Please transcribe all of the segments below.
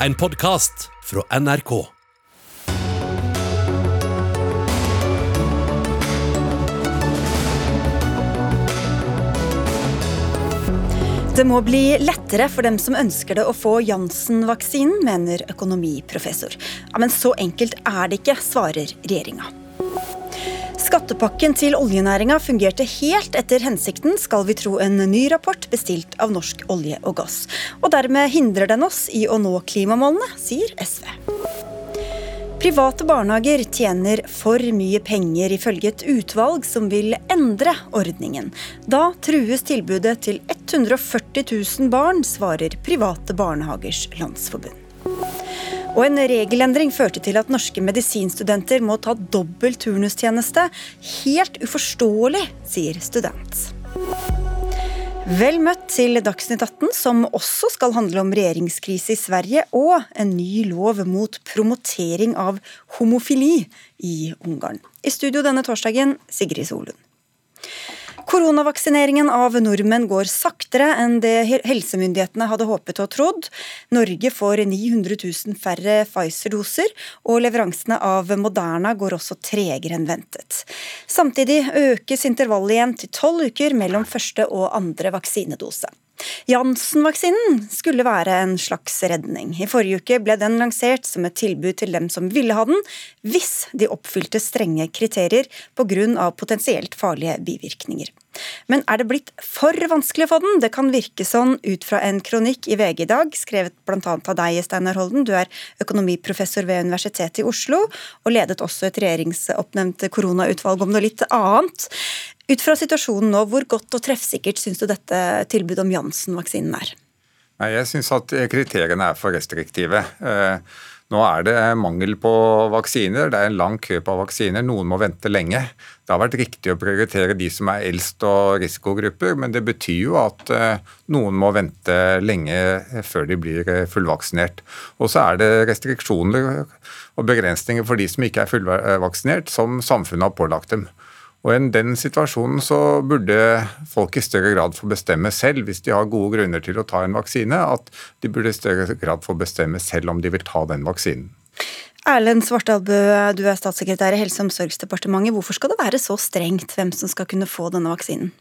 En podkast fra NRK. Det må bli lettere for dem som ønsker det å få Janssen-vaksinen, mener økonomiprofessor. Ja, Men så enkelt er det ikke, svarer regjeringa. Skattepakken til oljenæringa fungerte helt etter hensikten, skal vi tro en ny rapport bestilt av Norsk olje og gass. Og dermed hindrer den oss i å nå klimamålene, sier SV. Private barnehager tjener for mye penger, ifølge et utvalg som vil endre ordningen. Da trues tilbudet til 140 000 barn, svarer Private barnehagers landsforbund. Og en regelendring førte til at norske medisinstudenter må ta dobbel turnustjeneste. Helt uforståelig, sier student. Vel møtt til Dagsnytt 18, som også skal handle om regjeringskrise i Sverige og en ny lov mot promotering av homofili i Ungarn. I studio denne torsdagen, Sigrid Solund. Koronavaksineringen av nordmenn går saktere enn det helsemyndighetene hadde håpet og trodd. Norge får 900 000 færre Pfizer-doser, og leveransene av Moderna går også tregere enn ventet. Samtidig økes intervallet igjen til tolv uker mellom første og andre vaksinedose. Janssen-vaksinen skulle være en slags redning. I forrige uke ble den lansert som et tilbud til dem som ville ha den, hvis de oppfylte strenge kriterier pga. potensielt farlige bivirkninger. Men er det blitt for vanskelig få den? Det kan virke sånn ut fra en kronikk i VG i dag, skrevet bl.a. av deg, Steinar Holden. Du er økonomiprofessor ved Universitetet i Oslo, og ledet også et regjeringsoppnevnt koronautvalg om noe litt annet. Ut fra situasjonen nå, hvor godt og treffsikkert syns du dette tilbudet om Janssen-vaksinen er? Nei, Jeg syns at kriteriene er for restriktive. Eh, nå er det mangel på vaksiner. Det er en lang kø på vaksiner. Noen må vente lenge. Det har vært riktig å prioritere de som er eldst og risikogrupper, men det betyr jo at eh, noen må vente lenge før de blir eh, fullvaksinert. Og så er det restriksjoner og begrensninger for de som ikke er fullvaksinert, som samfunnet har pålagt dem. Og I den situasjonen så burde folk i større grad få bestemme selv, hvis de har gode grunner til å ta en vaksine, at de burde i større grad få bestemme selv om de vil ta den vaksinen. Erlend Svartalbø, du er statssekretær i Helse- og omsorgsdepartementet. Hvorfor skal det være så strengt hvem som skal kunne få denne vaksinen?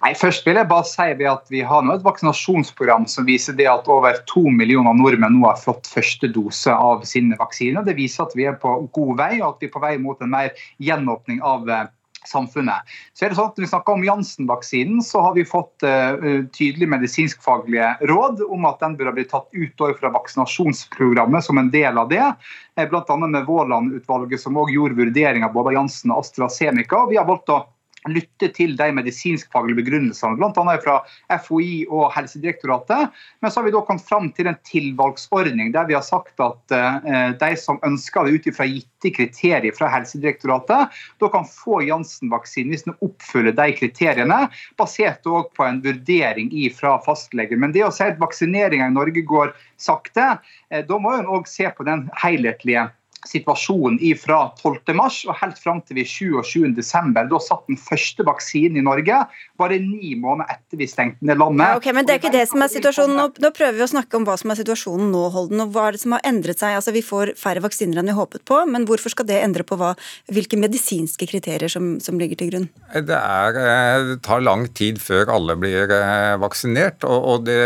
Nei, først vil jeg bare si at Vi har nå et vaksinasjonsprogram som viser det at over to millioner nordmenn nå har fått første dose av sine vaksiner. Det viser at vi er på god vei, og at vi er på vei mot en mer gjenåpning av eh, samfunnet. Så er det sånn at Når vi snakker om Janssen-vaksinen, så har vi fått uh, tydelige medisinskfaglige råd om at den burde bli tatt ut fra vaksinasjonsprogrammet som en del av det. Bl.a. med Våland-utvalget, som også gjorde vurderinger både av Janssen og AstraZeneca. Vi har valgt å lytte til de medisinskfaglige begrunnelsene, bl.a. fra FHI og Helsedirektoratet. Men så har vi da kommet fram til en tilvalgsordning der vi har sagt at uh, de som ønsker det ut ifra gitte kriterier fra Helsedirektoratet, da kan få Janssen-vaksinen hvis den oppfyller de kriteriene, basert på en vurdering fra fastlegen. Men det å si at vaksineringa i Norge går sakte, uh, da må en òg se på den helhetlige situasjonen fra 12. mars og helt fram til vi 27.12. Da satt den første vaksinen i Norge, bare ni måneder etter vi stengte ned landet. Ja, okay, men det er ikke det som er situasjonen. Nå, nå, prøver vi å snakke om hva som er situasjonen nå, Holden. og Hva er det som har endret seg? Altså, Vi får færre vaksiner enn vi håpet på, men hvorfor skal det endre på hva, hvilke medisinske kriterier som, som ligger til grunn? Det, er, eh, det, tar lang tid før alle blir eh, vaksinert, og, og det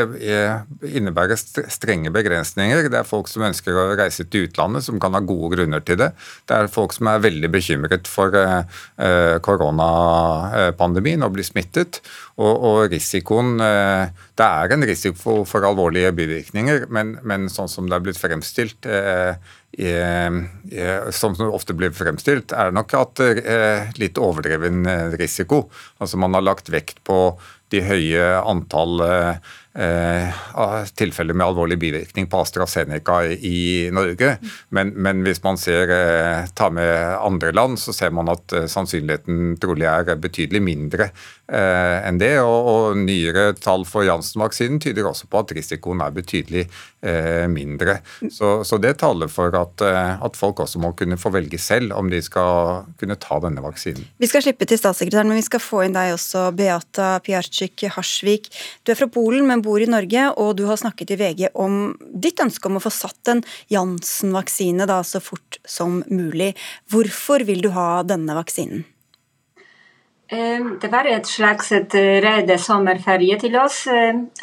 innebærer strenge begrensninger. Det er folk som ønsker å reise til utlandet, som kan ha gode grunner til det. Det er folk som er veldig bekymret for eh, eh, koronapandemien og blir smittet. Og, og, risikoen eh, Det er en risiko for alvorlige bivirkninger, men, men sånn som det er blitt fremstilt som ofte blir fremstilt, er nok at litt overdreven risiko. Altså Man har lagt vekt på de høye antall eh, tilfeller med alvorlig bivirkning på AstraZeneca i Norge. Men, men hvis man ser, eh, tar med andre land, så ser man at eh, sannsynligheten trolig er betydelig mindre eh, enn det. Og, og nyere tall for Janssen-vaksinen tyder også på at risikoen er betydelig eh, mindre. Så, så, det taler for at, eh, at, folk også må kunne få velge selv om de skal kunne ta denne vaksinen. Vi skal slippe til statssekretæren, men vi skal få inn deg også, Beata Piarczyk Harsvik. Du er fra Polen, men bor i Norge, og du har snakket i VG om ditt ønske om å få satt en Janssen-vaksine så fort som mulig. Hvorfor vil du ha denne vaksinen? Det var et slags et rede sommerferie til oss.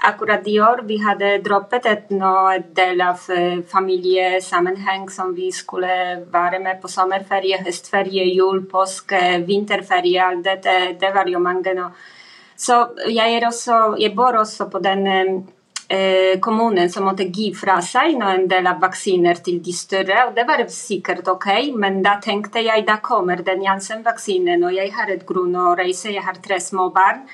Akkurat i år vi hadde droppet et noe del av familiesammenheng som vi skulle være med på sommerferie, høstferie, jul, påske, vinterferie. Alt dette. Det var jo mange nå. Så jeg, også, jeg bor også på den eh, kommunen som måtte gi fra seg en del av vaksiner til de større. og Det var sikkert ok, men da tenkte jeg da kommer den Janssen-vaksinen, og jeg har et grunn å reise, jeg har tre små barn.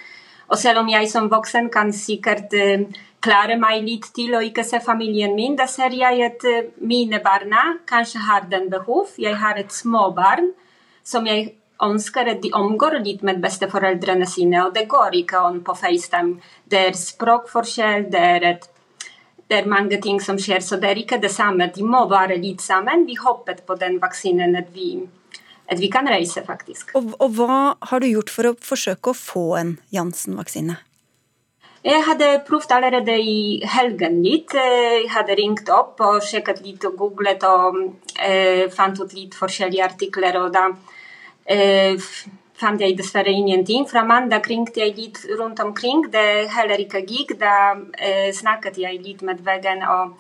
Og selv om jeg som voksen kan sikkert eh, klare meg litt til å ikke se familien min, da ser jeg at eh, mine barna kanskje har den behov. Jeg har et småbarn som jeg ønsker at de omgår litt med besteforeldrene sine, og det går ikke an på FaceTime. Det er språkforskjell, det er, et, det er mange ting som skjer, så det er ikke det samme. De må være litt sammen. Vi håpet på den vaksinen at vi, at vi kan reise, faktisk. Og, og hva har du gjort for å forsøke å få en Janssen-vaksine? Jeg hadde prøvd allerede i helgen litt. Jeg hadde ringt opp og sjekket litt og googlet og eh, fant ut litt forskjellige artikler. og da Eh, fant jeg dessverre ingenting. Fra mandag ringte jeg litt rundt omkring. Det heller ikke gikk. Da eh, snakket jeg litt med vegen og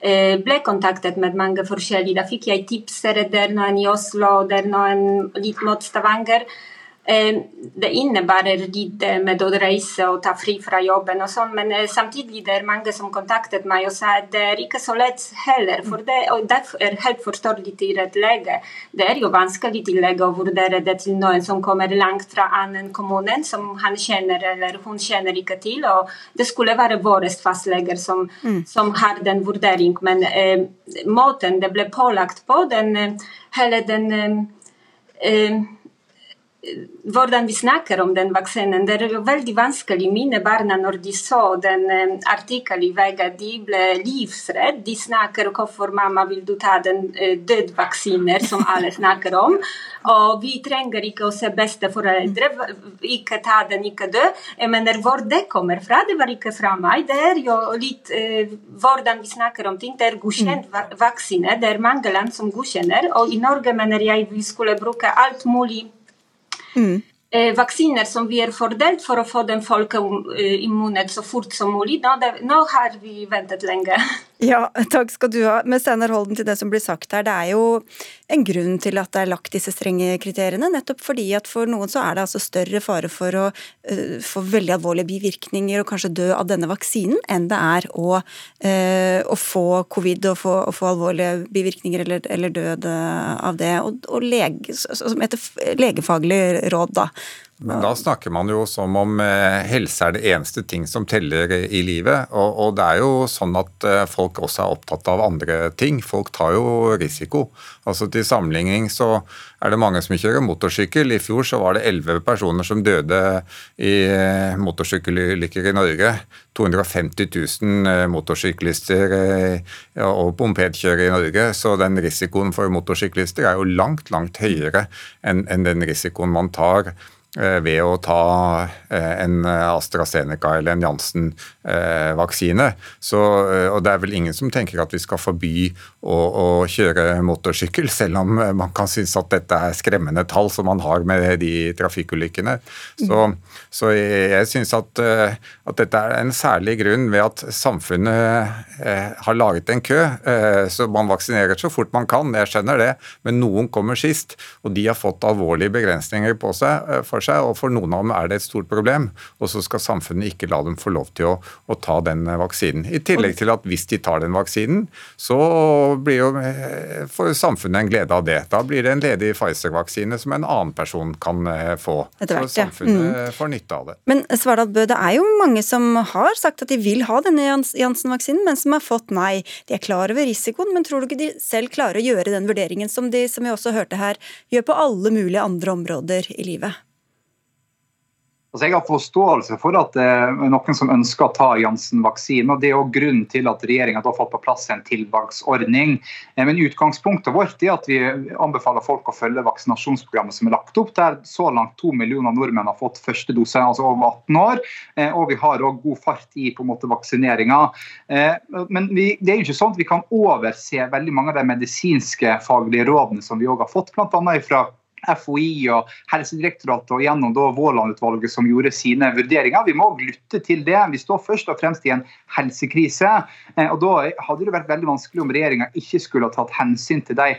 eh, ble kontaktet med mange forskjellige. Da fikk jeg tips. Er det noen i Oslo, det er noen litt mot Stavanger. Eh, det innebærer litt med å reise og ta fri fra jobben og sånn, men eh, samtidig det er mange som kontaktet meg og sa at det er ikke så lett heller. For det, og det er helt forståelig til et lege. Det er jo vanskelig til lege å vurdere det til noen som kommer langt fra annen kommune, som han kjenner eller hun kjenner ikke til. Og det skulle være våre fastleger som, mm. som har den vurdering, men eh, måten det ble pålagt på, den, hele den eh, hvordan vi snakker om den vaksinen. Det er jo veldig vanskelig. Mine barna, når de så den um, artikkelen i VG, de ble livsredde. De snakker om hvorfor mamma vil du ta den uh, dødvaksiner som alle snakker om. Og vi trenger ikke å se besteforeldre. Ikke ta den, ikke dø. Jeg mener hvor det kommer fra. Det var ikke fra meg. Det er jo litt hvordan vi snakker om ting. Det er godkjent mm. vaksine. Det er mange land som godkjenner. Og i Norge mener jeg vi skulle bruke alt mulig Mm. Eh, vaksiner som vi er fordelt for å få den folkeimmunet så fort som mulig. Nå, det, nå har vi ventet lenge. Ja, takk skal du ha. Men Steinar Holden til det som blir sagt her. Det er jo en grunn til at det er lagt disse strenge kriteriene. Nettopp fordi at for noen så er det altså større fare for å uh, få veldig alvorlige bivirkninger og kanskje dø av denne vaksinen, enn det er å, uh, å få covid og få, å få alvorlige bivirkninger eller, eller død av det. Og, og lege, som etter legefaglig råd, da. Men da snakker man jo som om eh, helse er det eneste ting som teller i livet. Og, og, det er jo sånn at eh, folk også er opptatt av andre ting. Folk tar jo risiko. Altså Til sammenligning så er det mange som kjører motorsykkel. I fjor så var det elleve personer som døde i eh, motorsykkelulykker i Norge. 250 000 motorsyklister og bompedkjørere i Norge. Så den risikoen for motorsyklister er jo langt, langt høyere enn den risikoen man tar ved å ta eh, en AstraZeneca eller en Janssen-vaksine. Eh, og Det er vel ingen som tenker at vi skal forby å, å kjøre motorsykkel, selv om man kan synes at dette er skremmende tall som man har med de trafikkulykkene. Så, så jeg, synes at, at, dette er en særlig grunn ved at samfunnet har laget en kø. Så man vaksinerer så fort man kan, jeg skjønner det, men noen kommer sist. Og de har fått alvorlige begrensninger på seg. for for seg, og for noen av dem er det et stort problem. Og så skal samfunnet ikke la dem få lov til å, å ta den vaksinen. I tillegg til at hvis de tar den vaksinen, så blir jo eh, for samfunnet en glede av det. Da blir det en ledig Pfizer-vaksine som en annen person kan få. få. Hvert, så samfunnet ja. mm. får nytte av det. Men Svardal Bø, det er jo mange som har sagt at de vil ha denne Janssen-vaksinen, men som har fått nei. De er klar over risikoen, men tror du ikke de selv klarer å gjøre den vurderingen som de, som vi også hørte her, gjør på alle mulige andre områder i livet? Altså jeg har forståelse for at det er noen som ønsker å ta Janssen-vaksinen. og Det er også grunnen til at regjeringa har fått på plass en tilvalgsordning. Eh, men utgangspunktet vårt er at vi anbefaler folk å følge vaksinasjonsprogrammet som er lagt opp, der så langt to millioner nordmenn har fått første dose, altså over 18 år. Eh, og vi har òg god fart i på vaksineringa. Eh, men vi, det er jo ikke sånn at vi kan overse veldig mange av de medisinske faglige rådene som vi òg har fått, bl.a. fra FHI og Helsedirektoratet og gjennom Våland-utvalget som gjorde sine vurderinger. Vi må lytte til det. Vi står først og fremst i en helsekrise. Eh, og Da hadde det vært veldig vanskelig om regjeringa ikke skulle ha tatt hensyn til de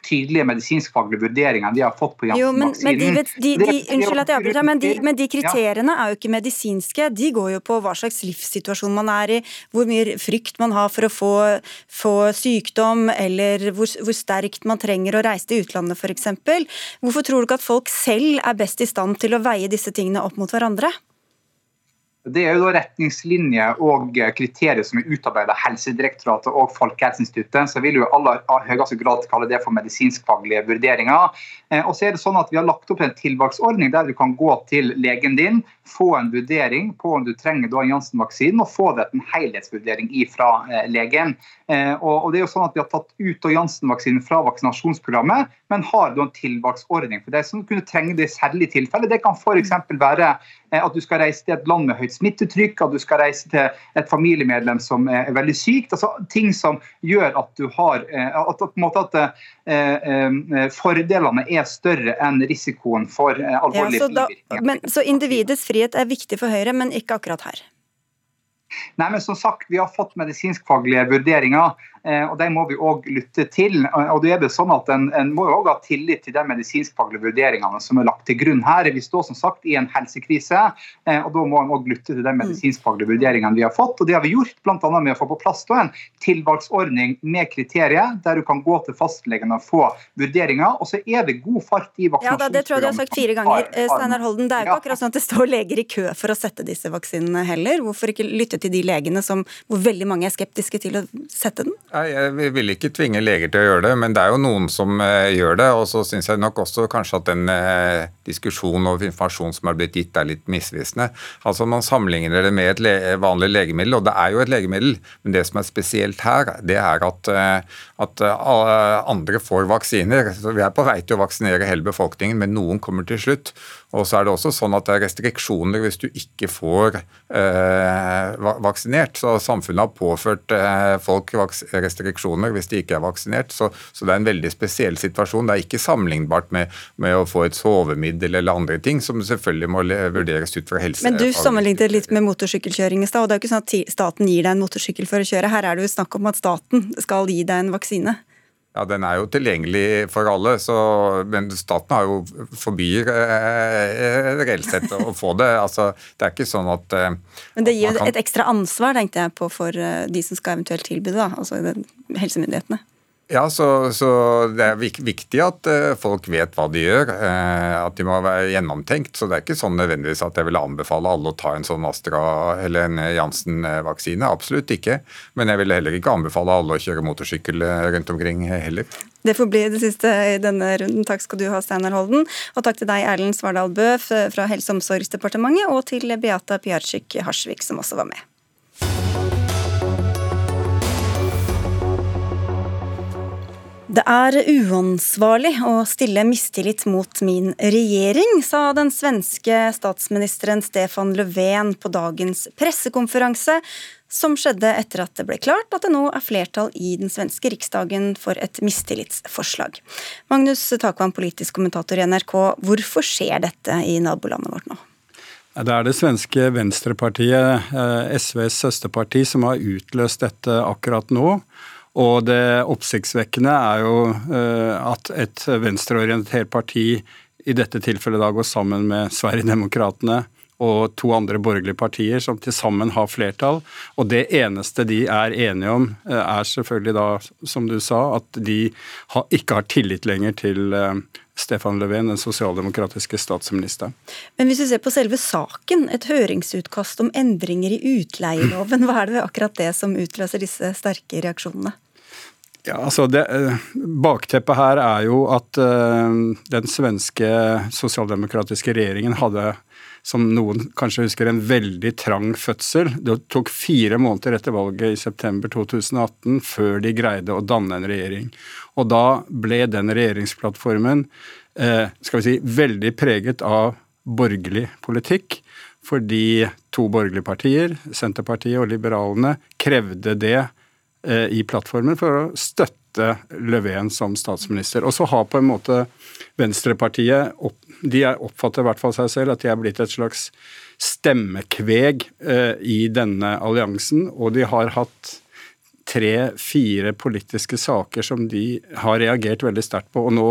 tydelige medisinskfaglige vurderingene de har fått på jo, men, Men, de, de, unnskyld at jeg avbryter, men, men de kriteriene er jo ikke medisinske. De går jo på hva slags livssituasjon man er i, hvor mye frykt man har for å få, få sykdom, eller hvor, hvor, sterkt man trenger å reise til utlandet f.eks. Hvorfor tror du ikke at folk selv er best i stand til å veie disse tingene opp mot hverandre? Det er jo da retningslinjer og kriterier som er utarbeidet av Helsedirektoratet og Folkehelseinstituttet. Så vil jo alle aller høyeste grad kalle det for medisinskfaglige vurderinger. Eh, og så er det sånn at Vi har lagt opp en tilvalgsordning der du kan gå til legen din, få en vurdering på om du trenger da Janssen-vaksinen, og få det en helhetsvurdering fra eh, legen. Eh, og det er jo sånn at Vi har tatt ut Janssen-vaksinen fra vaksinasjonsprogrammet, men har da en tilvalgsordning for de som kunne trenge det i særlige tilfeller. Det kan f.eks. være at du skal reise til et land med høyt smittetrykk, at du skal reise til et familiemedlem som er veldig sykt. altså Ting som gjør at du har eh, at, måte at eh, eh, fordelene er større enn risikoen for alvorlige ja, bivirkninger. Så individets frihet er viktig for Høyre, men ikke akkurat her? Nei, men som sagt, Vi har fått medisinskfaglige vurderinger, og de må vi òg lytte til. Og det er det sånn at En, en må jo også ha tillit til de medisinskfaglige vurderingene som er lagt til grunn her. Vi står som sagt i en helsekrise, eh, og da må en òg lytte til de medisinskfaglige vurderingene vi har fått. og Det har vi gjort bl.a. med å få på plass en tilvalgsordning med kriterier, der du kan gå til fastlegen og få vurderinger. Og så er det god fart i vaksinasjonsprogrammet. Ja, da, Det tror jeg du har sagt fire ganger. Eh, Steinar Holden, Det er jo ikke akkurat sånn at det står leger i kø for å sette disse vaksinene heller. Hvorfor ikke lytte til de legene som, hvor veldig mange er skeptiske til å sette den? Jeg vil ikke tvinge leger til å gjøre det, men det er jo noen som uh, gjør det. Og så syns jeg nok også kanskje at den uh, diskusjonen og informasjonen som er blitt gitt, er litt misvisende. Altså Man sammenligner det med et vanlig legemiddel, og det er jo et legemiddel. Men det som er spesielt her, det er at, at andre får vaksiner. Så Vi er på vei til å vaksinere hele befolkningen, men noen kommer til slutt. Og så er det også sånn at det er restriksjoner hvis du ikke får eh, vaksinert. Så samfunnet har påført eh, folk restriksjoner hvis de ikke er vaksinert. Så, så, det er en veldig spesiell situasjon. Det er ikke sammenlignbart med, med, å få et sovemiddel eller andre ting, som selvfølgelig må vurderes ut fra helse. Men du sammenlignet litt med motorsykkelkjøring i stad. og Det er jo ikke sånn at staten gir deg en motorsykkel for å kjøre. Her er det jo snakk om at staten skal gi deg en vaksine. Ja, Den er jo tilgjengelig for alle, så, men staten har jo forbyr eh, reelt sett å få det. Altså, det er ikke sånn at eh, Men det gir kan... et ekstra ansvar, tenkte jeg på, for eh, de som skal eventuelt tilby det, altså helsemyndighetene? Ja, så, så, Det er viktig at uh, folk vet hva de gjør, uh, at de må være gjennomtenkt. så Det er ikke sånn nødvendigvis at jeg vil anbefale alle å ta en sånn Astra eller en Janssen-vaksine. Absolutt ikke. Men jeg vil heller ikke anbefale alle å kjøre motorsykkel eh, rundt omkring heller. Det får bli det siste i denne runden. Takk skal du ha, Steinar Holden. Og takk til deg, Erlend Svardal Bø fra Helse- og omsorgsdepartementet, og til Beata Pjarczyk Harsvik, som også var med. Det er uansvarlig å stille mistillit mot min regjering, sa den svenske statsministeren Stefan Löfven på dagens pressekonferanse, som skjedde etter at det ble klart at det nå er flertall i den svenske riksdagen for et mistillitsforslag. Magnus Takvam, politisk kommentator i NRK, hvorfor skjer dette i nabolandet vårt nå? Det er det svenske venstrepartiet, eh, SVs søsterparti, som har utløst dette akkurat nå. Og det oppsiktsvekkende er jo eh, at et venstreorientert parti i dette tilfellet da går sammen med Sverigedemokraterna og to andre borgerlige partier som til sammen har flertall. Og det eneste de er enige om, eh, er selvfølgelig da, som du sa, at de ikke har tillit lenger til eh, Stefan Löfven, den sosialdemokratiske statsministeren. Men hvis vi ser på selve saken, et høringsutkast om endringer i utleieloven, hva er det ved akkurat det som utløser disse sterke reaksjonene? Ja, altså det, eh, Bakteppet her er jo at uh, den svenske sosialdemokratiske regjeringen hadde som noen kanskje husker, en veldig trang fødsel. Det tok fire måneder etter valget i september 2018 før de greide å danne en regjering. Og da ble den regjeringsplattformen eh, skal vi si, veldig preget av borgerlig politikk. Fordi to borgerlige partier, Senterpartiet og Liberalene, krevde det i plattformen for å støtte Löfven som statsminister. Og så har på en måte Venstrepartiet opp, De oppfatter i hvert fall seg selv at de er blitt et slags stemmekveg eh, i denne alliansen, og de har hatt tre-fire politiske saker som de har reagert veldig sterkt på. og nå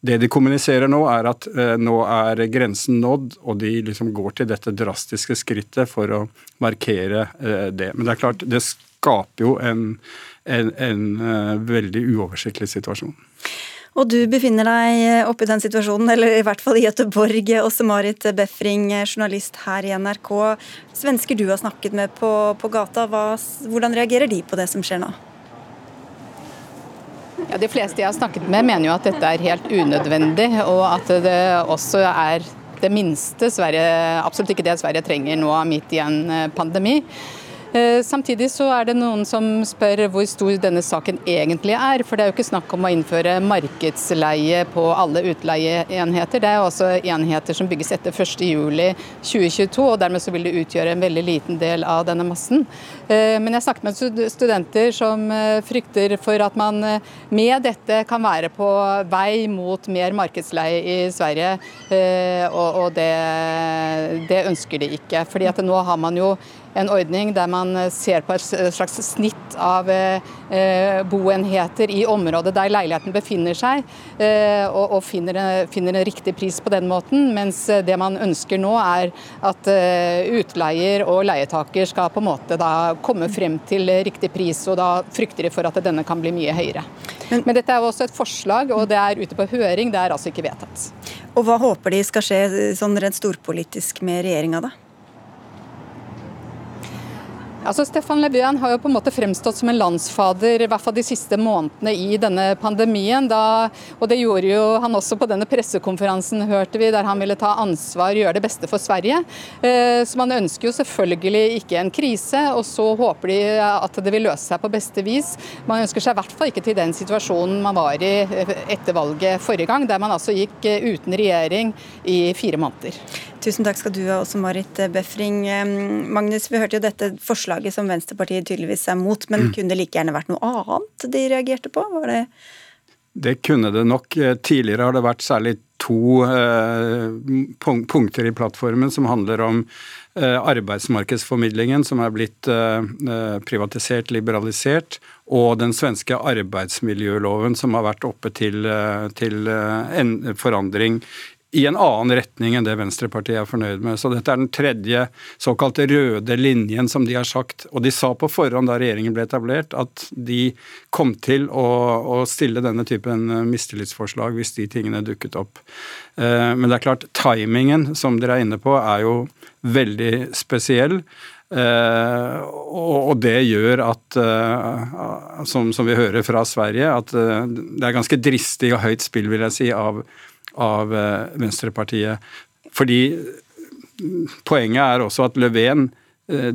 det de kommuniserer nå, er at eh, nå er grensen nådd, og de liksom går til dette drastiske skrittet for å markere eh, det. Men det er klart, det skaper jo en, en, en uh, veldig uoversiktlig situasjon. Og du befinner deg oppe i den situasjonen, eller i hvert fall i Göteborg. Også Marit Befring, journalist her i NRK. Svensker du har snakket med på, på gata, hva, hvordan reagerer de på det som skjer nå? Ja, De fleste jeg har snakket med mener jo at dette er helt unødvendig, og at det også er det minste Sverige, absolutt ikke det Sverige trenger nå midt i en eh, pandemi. Eh, samtidig så er det noen som spør hvor stor denne saken egentlig er. For det er jo ikke snakk om å innføre markedsleie på alle utleieenheter. Det er også enheter som bygges etter 1.7.2022, og dermed så vil det utgjøre en veldig liten del av denne massen. Eh, men jeg snakket med studenter som eh, frykter for at man med dette kan være på vei mot mer markedsleie i Sverige, og det, det ønsker de ikke. Fordi at nå har man jo en ordning der man ser på et slags snitt av eh, boenheter i området der leiligheten befinner seg, eh, og, finner, en riktig pris på den måten. Mens det man ønsker nå er at eh, utleier og leietaker skal på en måte da komme frem til riktig pris, og da frykter de for at denne kan bli mye høyere. Men, dette er også et forslag, og det er ute på høring. Det er altså ikke vedtatt. Og Hva håper de skal skje sånn rent storpolitisk med regjeringa, da? Altså Stefan Löfven har jo på en måte fremstått som en landsfader, i hvert fall de siste månedene i denne pandemien. Da, og det gjorde jo han også på denne pressekonferansen, hørte vi, der han ville ta ansvar og gjøre det beste for Sverige. Eh, så man ønsker jo selvfølgelig ikke en krise, og så håper de at det vil løse seg på beste vis. Man ønsker seg i hvert fall ikke til den situasjonen man var i eh, etter valget forrige gang, der man altså gikk eh, uten regjering i fire måneder. Tusen takk skal du ha også, Marit Befring. Magnus, vi hørte jo dette forslaget som Venstrepartiet tydeligvis er mot, men mm. kunne det like gjerne vært noe annet de reagerte på? Var det det kunne det nok. Tidligere har det vært særlig to eh, punkter i plattformen som handler om eh, arbeidsmarkedsformidlingen, som er blitt eh, privatisert, liberalisert, og den svenske arbeidsmiljøloven, som har vært oppe til, til forandring i en annen retning enn det Venstrepartiet er fornøyd med. Så dette er den tredje såkalte røde linjen som de har sagt. Og de sa på forhånd da regjeringen ble etablert at de kom til å, å stille denne typen mistillitsforslag hvis de tingene dukket opp. Eh, men det er klart, timingen som dere er inne på er jo veldig spesiell. Uh, og det gjør at, uh, som, som, vi hører fra Sverige, at uh, det er ganske dristig og høyt spill, vil jeg si, av av eh, Venstrepartiet. Fordi poenget er også at Löfven eh,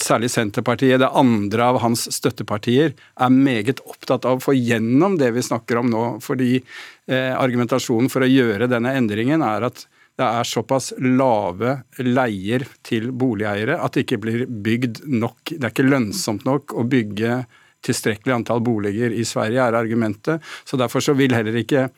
særlig Senterpartiet, det andre av hans støttepartier, er meget opptatt av å få gjennom det vi snakker om nå. Fordi eh, argumentasjonen for å gjøre denne endringen er at det er såpass lave leier til boligeiere at det ikke blir bygd nok. Det er ikke lønnsomt nok å bygge tilstrekkelig antall boliger i Sverige, er argumentet. Så derfor så vil heller ikke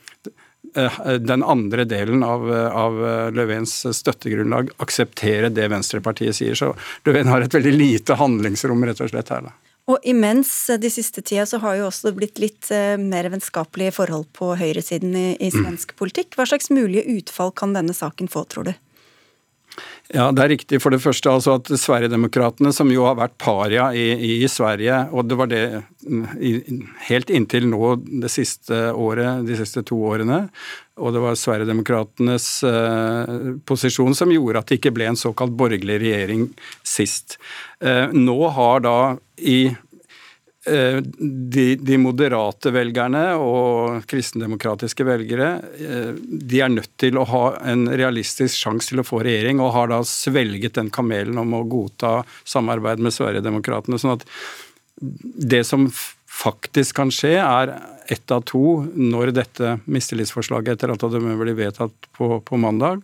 den andre delen av, av Løvens støttegrunnlag akseptere det Venstrepartiet sier. Så Løven har et veldig lite handlingsrom rett og slett her. Da. Og imens de siste tida så har jo også blitt litt eh, mer vennskapelige forhold på høyresiden i, i svensk mm. politikk. Hva slags mulige utfall kan denne saken få, tror du? Ja, Det er riktig. For det første altså at Sverigedemokraterna, som jo har vært paria i, i, Sverige, og det var det mm, helt inntil nå det siste året, de siste to årene, og det var Sverigedemokraternes eh, posisjon som gjorde at det ikke ble en såkalt borgerlig regjering sist. Eh, nå har da i de, de, moderate velgerne og kristendemokratiske velgere eh, de er nødt til å ha en realistisk sjanse til å få regjering, og har da svelget den kamelen om å godta samarbeid med Sverigedemokraterna. Sånn at det som faktisk kan skje, er ett av to når dette mistillitsforslaget etter at det blir vedtatt på, på mandag.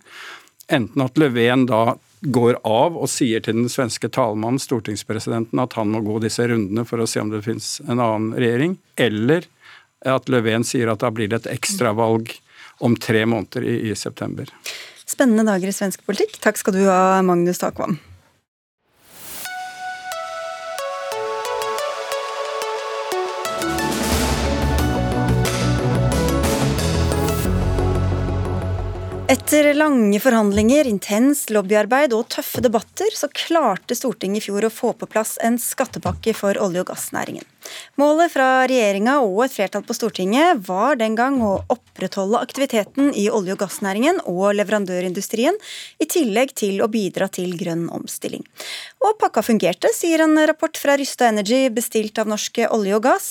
Enten at Löfven da går av og sier til den svenske talmannen, stortingspresidenten, at han må gå disse rundene for å se om det finnes en annen regjering, eller at Löfven sier at da blir det et ekstravalg om tre måneder i, i september. Spennende dager i svensk politikk. Takk skal du ha, Magnus Takvam. Etter lange forhandlinger, intens lobbyarbeid og tøffe debatter, så klarte Stortinget i fjor å få på plass en skattepakke for olje- og gassnæringen. Målet fra regjeringa og et flertall på Stortinget var den gang å opprettholde aktiviteten i olje- og gassnæringen og leverandørindustrien, i tillegg til å bidra til grønn omstilling. Og pakka fungerte, sier en rapport fra Rysta Energy bestilt av Norske olje og gass.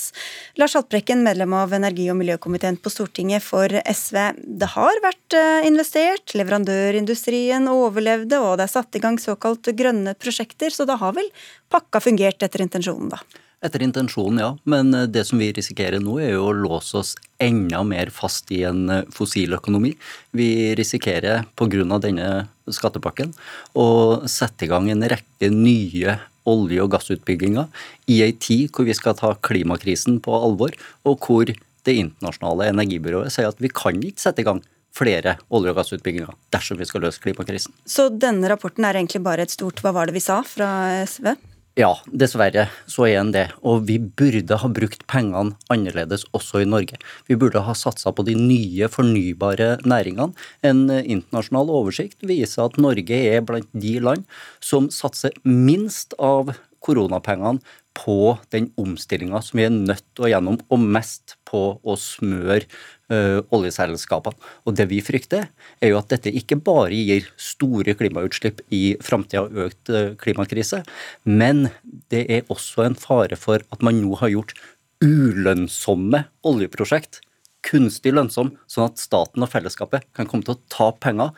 Lars Haltbrekken, medlem av energi- og miljøkomiteen på Stortinget for SV. Det har vært eh, investert, leverandørindustrien overlevde, og det er satt i gang såkalt grønne prosjekter, så da har vel pakka fungert etter intensjonen, da? Etter intensjonen, ja. Men eh, det som vi risikerer nå, er jo å låse oss enda mer fast i en eh, fossil økonomi. Vi risikerer pga. denne skattepakken å sette i gang en rekke nye olje- og gassutbygginger i ei tid hvor vi skal ta klimakrisen på alvor, og hvor det internasjonale energibyrået sier at vi kan ikke sette i gang flere olje- og gassutbygginger dersom vi skal løse klimakrisen. Så denne rapporten er egentlig bare et stort hva var det vi sa fra SV? Ja, dessverre så er en det. Og vi burde ha brukt pengene annerledes også i Norge. Vi burde ha satsa på de nye fornybare næringene. En internasjonal oversikt viser at Norge er blant de land som satser minst av koronapengene på den omstillinga som vi er nødt til å gjennom, og mest på å smøre oljeselskapene. Og det vi frykter, er jo at dette ikke bare gir store klimautslipp i framtida og økt uh, klimakrise, men det er også en fare for at man nå har gjort ulønnsomme oljeprosjekt kunstig lønnsom, sånn at staten og fellesskapet kan komme til å ta penger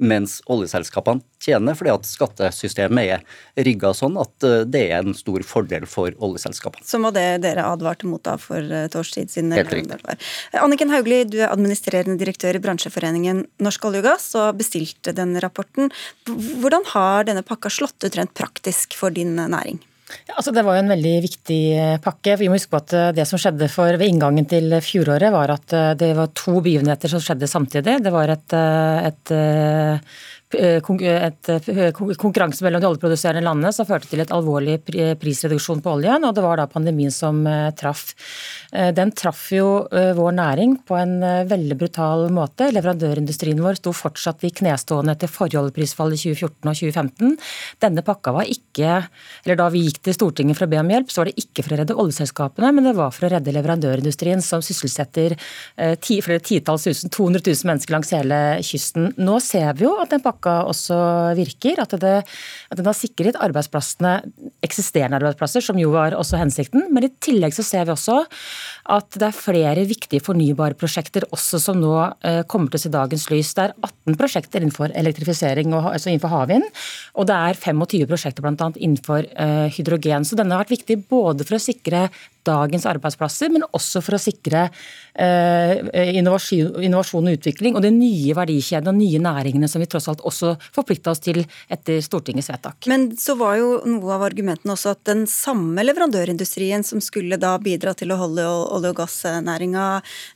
mens oljeselskapene tjener, fordi at skattesystemet er rigga sånn at eh, det er en stor fordel for oljeselskapene. Som var det dere advarte mot da for et års tid siden? Helt riktig. Anniken Hauglie, du er administrerende direktør i bransjeforeningen Norsk olje og gass og bestilte den rapporten. Hvordan har denne pakka slått ut rent praktisk for din næring? Ja, altså det var jo en veldig viktig eh, pakke. Vi må huske på at eh, Det som skjedde for, ved inngangen til fjoråret, var at eh, det var to begivenheter som skjedde samtidig. Det var et, et Eh, eh, konkurranse mellom de oljeproduserende landene som førte til et alvorlig prisreduksjon på oljen, og det var da pandemien som eh, traff. Den traff jo vår næring på en veldig brutal måte. Leverandørindustrien vår sto fortsatt i knestående etter forrige oljeprisfall i 2014 og 2015. Denne pakka var ikke, eller Da vi gikk til Stortinget for å be om hjelp, så var det ikke for å redde oljeselskapene, men det var for å redde leverandørindustrien, som sysselsetter flere titalls tusen, 200 000 mennesker langs hele kysten. Nå ser vi jo at den pakka pakka også virker. At, det, at den har sikret arbeidsplassene, eksisterende arbeidsplasser, som jo var også hensikten. Men i tillegg så ser vi også at det er flere viktige fornybare prosjekter også som nå eh, kommer til å se dagens lys. Det er 18 prosjekter innenfor elektrifisering, altså innenfor havvind. Og det er 25 prosjekter bl.a. innenfor eh, hydrogen. Så denne har vært viktig både for å sikre dagens arbeidsplasser, men også for å sikre eh, innovasjon, innovasjon, og utvikling og de nye verdikjedene og nye næringene som vi tross alt også forplikta oss til etter Stortingets vedtak. Men så var jo noe av argumentene også at den samme leverandørindustrien som skulle da bidra til å holde olje- og gassnæringa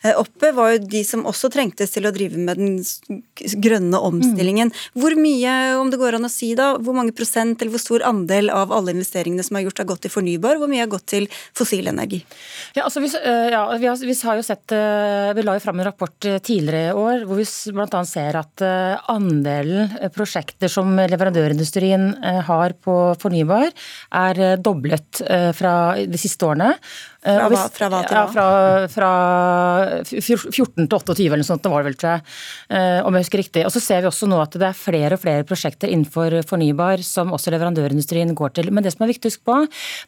eh, oppe, var jo de som også trengtes til å drive med den grønne omstillingen. Mm. Hvor mye, om det går an å si da, hvor mange prosent eller hvor stor andel av alle investeringene som er gjort, har gått til fornybar, hvor mye har gått til fossil energi? Ja, altså vi, eh, ja, vi, har, vi, har, jo sett, eh, vi la jo fram en rapport eh, tidligere i år hvor vi bl.a. ser at andelen prosjekter som leverandørindustrien har på fornybar, er doblet fra de siste årene. Fra hva, fra hva til hva? Ja, fra, fra 14 til 28 eller noe sånt, det var det vel, tror jeg. Om jeg husker riktig. Og så ser vi også nå at det er flere og flere prosjekter innenfor fornybar som også leverandørindustrien går til. Men det som er viktig å huske på,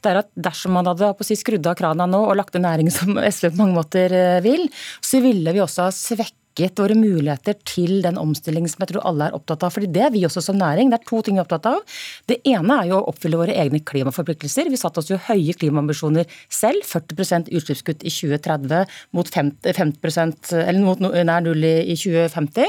det er at dersom man hadde si, skrudd av krana nå og lagt en næring som SV på mange måter vil, så ville vi også ha svekket svekket våre muligheter til den omstillingen som jeg tror alle er opptatt av. Fordi det er vi også som næring. Det er to ting vi er opptatt av. Det ene er jo å oppfylle våre egne klimaforpliktelser. Vi satte oss jo høye klimaambisjoner selv. 40% utslippskutt i 2030 mot 50, 50 eller mot nær null i 2050.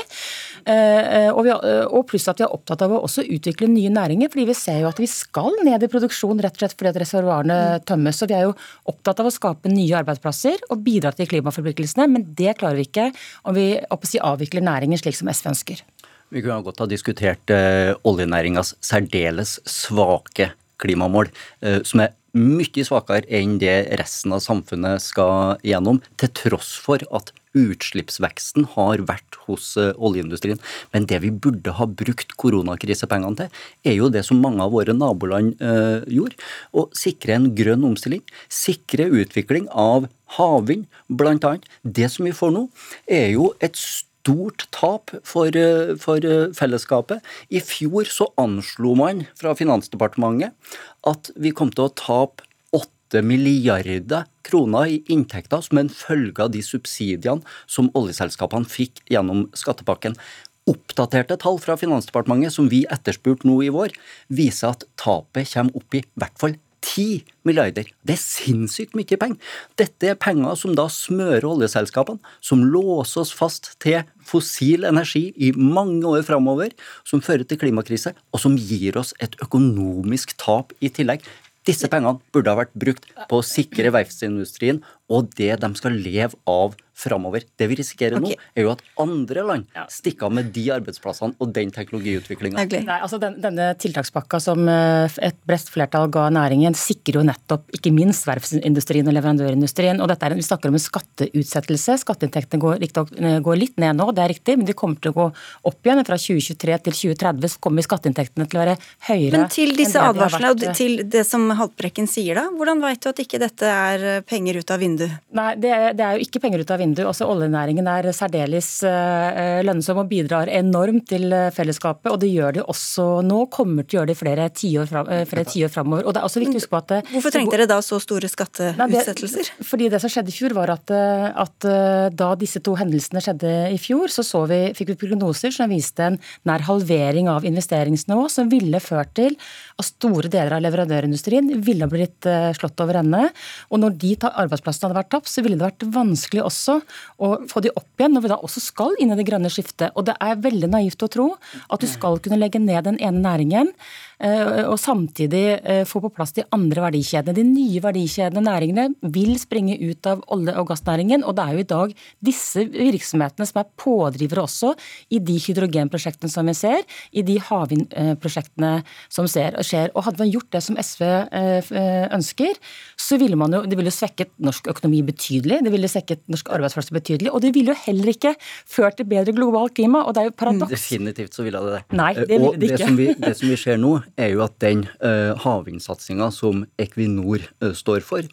Eh, og, vi, og pluss at vi er opptatt av å også utvikle nye næringer. fordi vi ser jo at vi skal ned i produksjon rett og slett fordi at reservoarene tømmes. Så vi er jo opptatt av å skape nye arbeidsplasser og bidra til klimaforpliktelsene. Men det klarer vi ikke om vi si, avvikler næringen slik som SV ønsker. Vi kunne godt ha diskutert eh, oljenæringas særdeles svake klimamål, eh, som er mye svakere enn det resten av samfunnet skal gjennom, til tross for at utslippsveksten har vært hos eh, oljeindustrien. Men det vi burde ha brukt koronakrisepengene til, er jo det som mange av våre naboland eh, gjorde. Å sikre en grønn omstilling. Sikre utvikling av havvind, bl.a. Det som vi får nå, er jo et stort tap for, eh, for, eh, fellesskapet. I fjor så anslo man fra Finansdepartementet at vi kom til å tape 8 milliarder kroner i inntekter som en følge av de subsidiene som oljeselskapene fikk gjennom skattepakken. Oppdaterte tall fra Finansdepartementet som vi etterspurte nå i vår, viser at tapet kommer opp i hvert fall 10 milliarder. Det er sinnssykt mye penger. Dette er penger som da smører oljeselskapene, som låser oss fast til fossil energi i mange år framover, som fører til klimakrise, og som gir oss et økonomisk tap i tillegg. Disse pengene burde ha vært brukt på å sikre verftsindustrien og det de skal leve av framover. Det vi risikerer okay. nå, er jo at andre land stikker av med de arbeidsplassene og den teknologiutviklinga. Altså den, denne tiltakspakka som eh, et bredt flertall ga næringen, sikrer jo nettopp ikke minst verftsindustrien og leverandørindustrien. og dette er, Vi snakker om en skatteutsettelse. Skatteinntektene går, eh, går, litt ned nå, det er riktig, men de kommer til å gå opp igjen. Fra 2023 til 2030 så kommer skatteinntektene til å være høyere. Men til disse advarslene og til det som Haltbrekken sier da, hvordan vet du at ikke dette er penger ut av vinduet? Vindu? Nei, det det er, jo ikke penger ut av vinduet. Også oljenæringen er særdeles uh, lønnsom og bidrar enormt til eh, fellesskapet. Og det gjør de også nå, kommer til å gjøre det flere tiår fram, framover. Og det er også viktig å huske på at Hvorfor trengte dere da så store skatteutsettelser? fordi det som skjedde i fjor, var at, at da disse to hendelsene skjedde i fjor, så, så vi, fikk vi prognoser som viste en nær halvering av investeringsnivå, som ville ført til at store deler av leverandørindustrien ville blitt slått over ende. Og når de arbeidsplassene hadde vært tapt, så ville det vært vanskelig også å få de opp igjen når vi da også skal inn i det grønne skiftet. Og det er veldig naivt å tro at du skal kunne legge ned den ene næringen og samtidig eh, få på plass de andre verdikjedene. De nye verdikjedene næringene vil springe ut av olje- og gassnæringen. Og det er jo i dag disse virksomhetene som er pådrivere også i de hydrogenprosjektene som vi ser, i de havvindprosjektene som skjer. Og hadde man gjort det som SV eh, ønsker, så ville man jo, det ville svekket norsk økonomi betydelig. Det ville svekket norsk arbeidsplasser betydelig. Og det ville jo heller ikke ført til bedre globalt klima. Og det er jo paradoks. Definitivt så ville det det. Nei, det ville det ikke. Det som vi, det som vi ser nå, er jo at den uh, havvindsatsinga som Equinor uh, står for,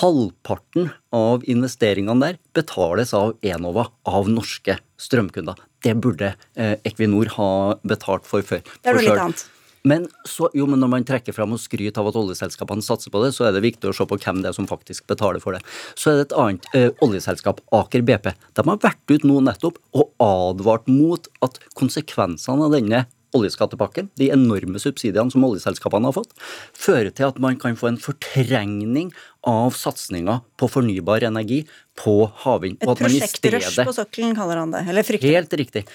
halvparten av investeringene der betales av Enova, av norske strømkunder. Det burde uh, Equinor ha betalt for før. Det er noe litt annet. Men, så, jo, men når man trekker fram og skryter av at oljeselskapene satser på det, så er det viktig å se på hvem det er som faktisk betaler for det. Så er det et annet eh, oljeselskap, Aker BP. De har vært ut nå nettopp og advart mot at konsekvensene av denne oljeskattepakken, de enorme subsidiene som oljeselskapene har fått, fører til at man kan få en fortrengning av satsinga på fornybar energi på havvind. Et prosjektrush på sokkelen, kaller han det. Eller frykter. Helt riktig.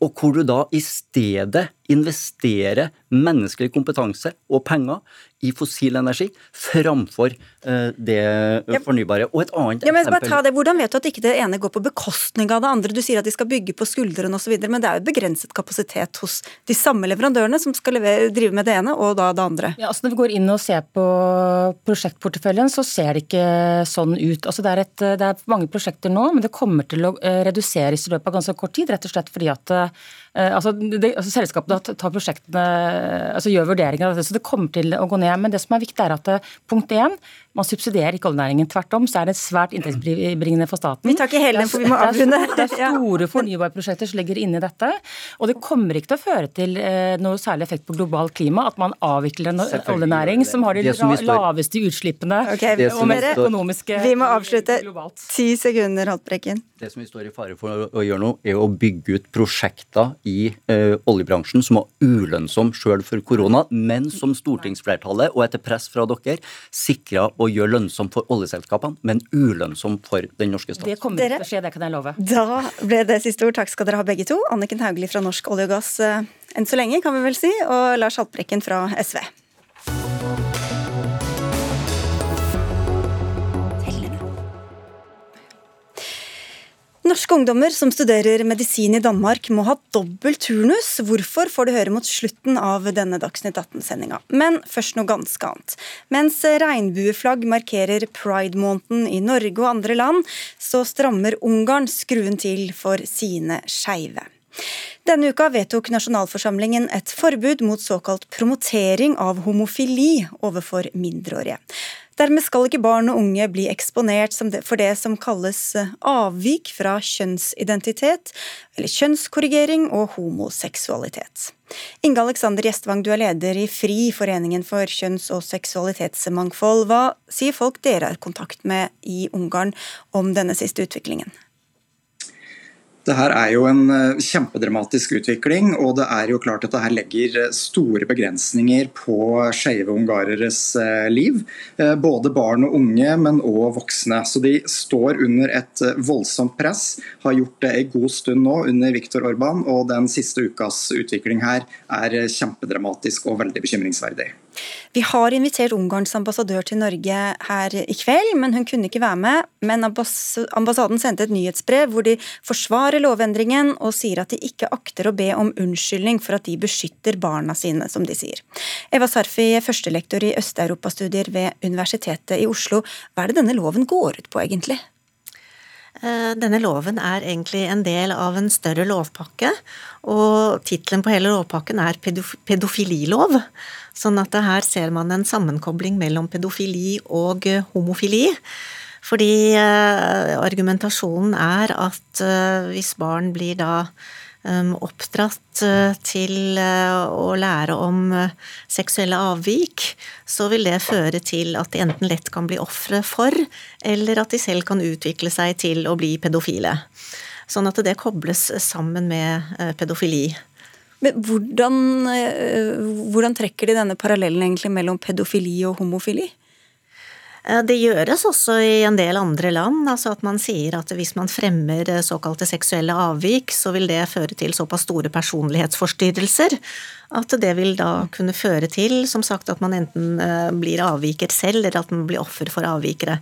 Og hvor du da i stedet investerer menneskelig kompetanse og penger i fossil energi framfor uh, det ja. fornybare. Og et annet ja, men eksempel bare ta det. Hvordan vet du at ikke det ene går på bekostning av det andre? Du sier at de skal bygge på skuldrene osv., men det er jo begrenset kapasitet hos de samme leverandørene som skal drive med det ene og da det andre. Ja, altså Når vi går inn og ser på prosjektporteføljen, så ser det ikke sånn ut. Altså det, er et, det er mange prosjekter nå, men det kommer til å eh, reduseres i løpet av ganske kort tid. Rett og slett fordi at eh, altså, det, altså selskapene tar prosjektene, altså gjør vurderinger av det, så det kommer til å gå ned. Men det som er viktig, er at punkt én, Man subsidierer ikke oljenæringen. Tvert om så er det svært inntektsbringende for staten. Vi tar ikke hele den, for vi må avrunde. Det er store fornybarprosjekter som ligger inne i dette. Og det kommer ikke til å føre til eh, noe særlig effekt på globalt klima at man avvikler en oljenæring som har de som står... laveste utslippene okay, og mest økonomiske Vi må avslutte. Globalt. Ti sekunder, Haltbrekken. Det som vi står i fare for å gjøre nå, er å bygge ut prosjekter i eh, oljebransjen som var ulønnsom sjøl for korona, men som stortingsflertallet og etter press fra dere sikra å gjøre lønnsom for oljeselskapene, men ulønnsom for den norske stat. Det kommer ikke til å skje, det kan jeg love. Da ble det siste ord. Takk skal dere ha begge to. Anniken Hauglie fra Norsk olje og gass eh, enn så lenge, kan vi vel si, og Lars Haltbrekken fra SV. Norske ungdommer som studerer medisin i Danmark må ha dobbel turnus. Hvorfor får du høre mot slutten av denne Dagsnytt 18-sendinga. Men først noe ganske annet. Mens regnbueflagg markerer pride-måneden i Norge og andre land, så strammer Ungarn skruen til for sine skeive. Denne uka vedtok nasjonalforsamlingen et forbud mot såkalt promotering av homofili overfor mindreårige. Dermed skal ikke barn og unge bli eksponert for det som kalles eh, avvik fra kjønnsidentitet, eller kjønnskorrigering og homoseksualitet. Inge Alexander Gjestvang, du er leder i FRI, Foreningen for kjønns- og seksualitetsmangfold. Hva sier folk dere har kontakt med i Ungarn om denne siste utviklingen? Det her er jo en eh, kjempedramatisk utvikling, og det er jo klart at det her legger eh, store begrensninger på skeive ungareres eh, liv. Både barn og unge, men òg voksne. Så de står under et voldsomt press. Har gjort det en god stund nå under Viktor Orban, og den siste ukas utvikling her er kjempedramatisk og veldig bekymringsverdig. Vi har invitert Ungarns ambassadør til Norge her i kveld, men hun kunne ikke være med. Men ambassaden sendte et nyhetsbrev hvor de forsvarer lovendringen og sier at de ikke akter å be om unnskyldning for at de beskytter barna sine, som de sier. Eva Sarfi, førstelektor i østeuropastudier ved Universitetet i Oslo. Hva er det denne loven går ut på, egentlig? Eh, denne loven er egentlig en del av en større lovpakke, og tittelen på hele lovpakken er pedofililov. Sånn at her ser man en sammenkobling mellom pedofili og homofili. Fordi eh, argumentasjonen er at eh, hvis barn blir da oppdratt uh, til uh, å lære om uh, seksuelle avvik, så vil det føre til at de enten lett kan bli ofre for, eller at de selv kan utvikle seg til å bli pedofile. Sånn at det kobles sammen med pedofili. Men hvordan, hvordan trekker de denne parallellen egentlig mellom pedofili og homofili? Eh, det gjøres også i en del andre land, altså at man sier at hvis man fremmer eh, såkalte seksuelle avvik, så vil det føre til såpass store personlighetsforstyrrelser at det vil da kunne føre til som sagt, at man enten eh, blir avviker selv, eller at man blir offer for avvikere.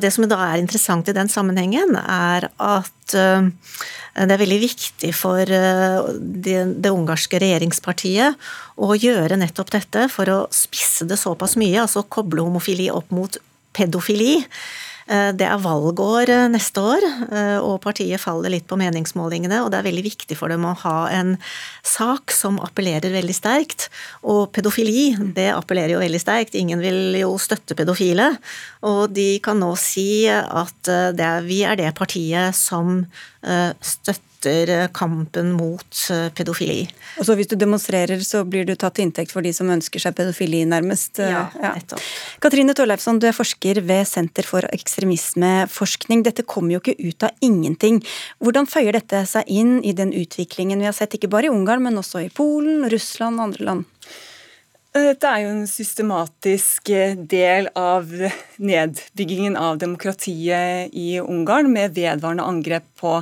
Det som da er interessant i den sammenhengen, er at det er veldig viktig for det, det ungarske regjeringspartiet å gjøre nettopp dette for å spisse det såpass mye, altså koble homofili opp mot pedofili. Eh, det er valgår eh, neste år, eh, og partiet faller litt på meningsmålingene. Og det er veldig viktig for dem å ha en sak som appellerer veldig sterkt. Og pedofili, det appellerer jo veldig sterkt. Ingen vil jo støtte pedofile. Og de kan nå si at er, vi er det partiet som støtter støtter kampen mot eh, pedofili. Og så Hvis du demonstrerer, så blir du tatt til inntekt for de som ønsker seg pedofili, nærmest? Eh, ja, nettopp. Ja. Katrine Torleifsson, du er forsker ved Senter for ekstremismeforskning. Dette kommer jo ikke ut av ingenting. Hvordan føyer dette seg inn i den utviklingen vi har sett, ikke bare i Ungarn, men også i Polen, Russland og andre land? Dette er jo en systematisk del av nedbyggingen av demokratiet i Ungarn, med vedvarende angrep på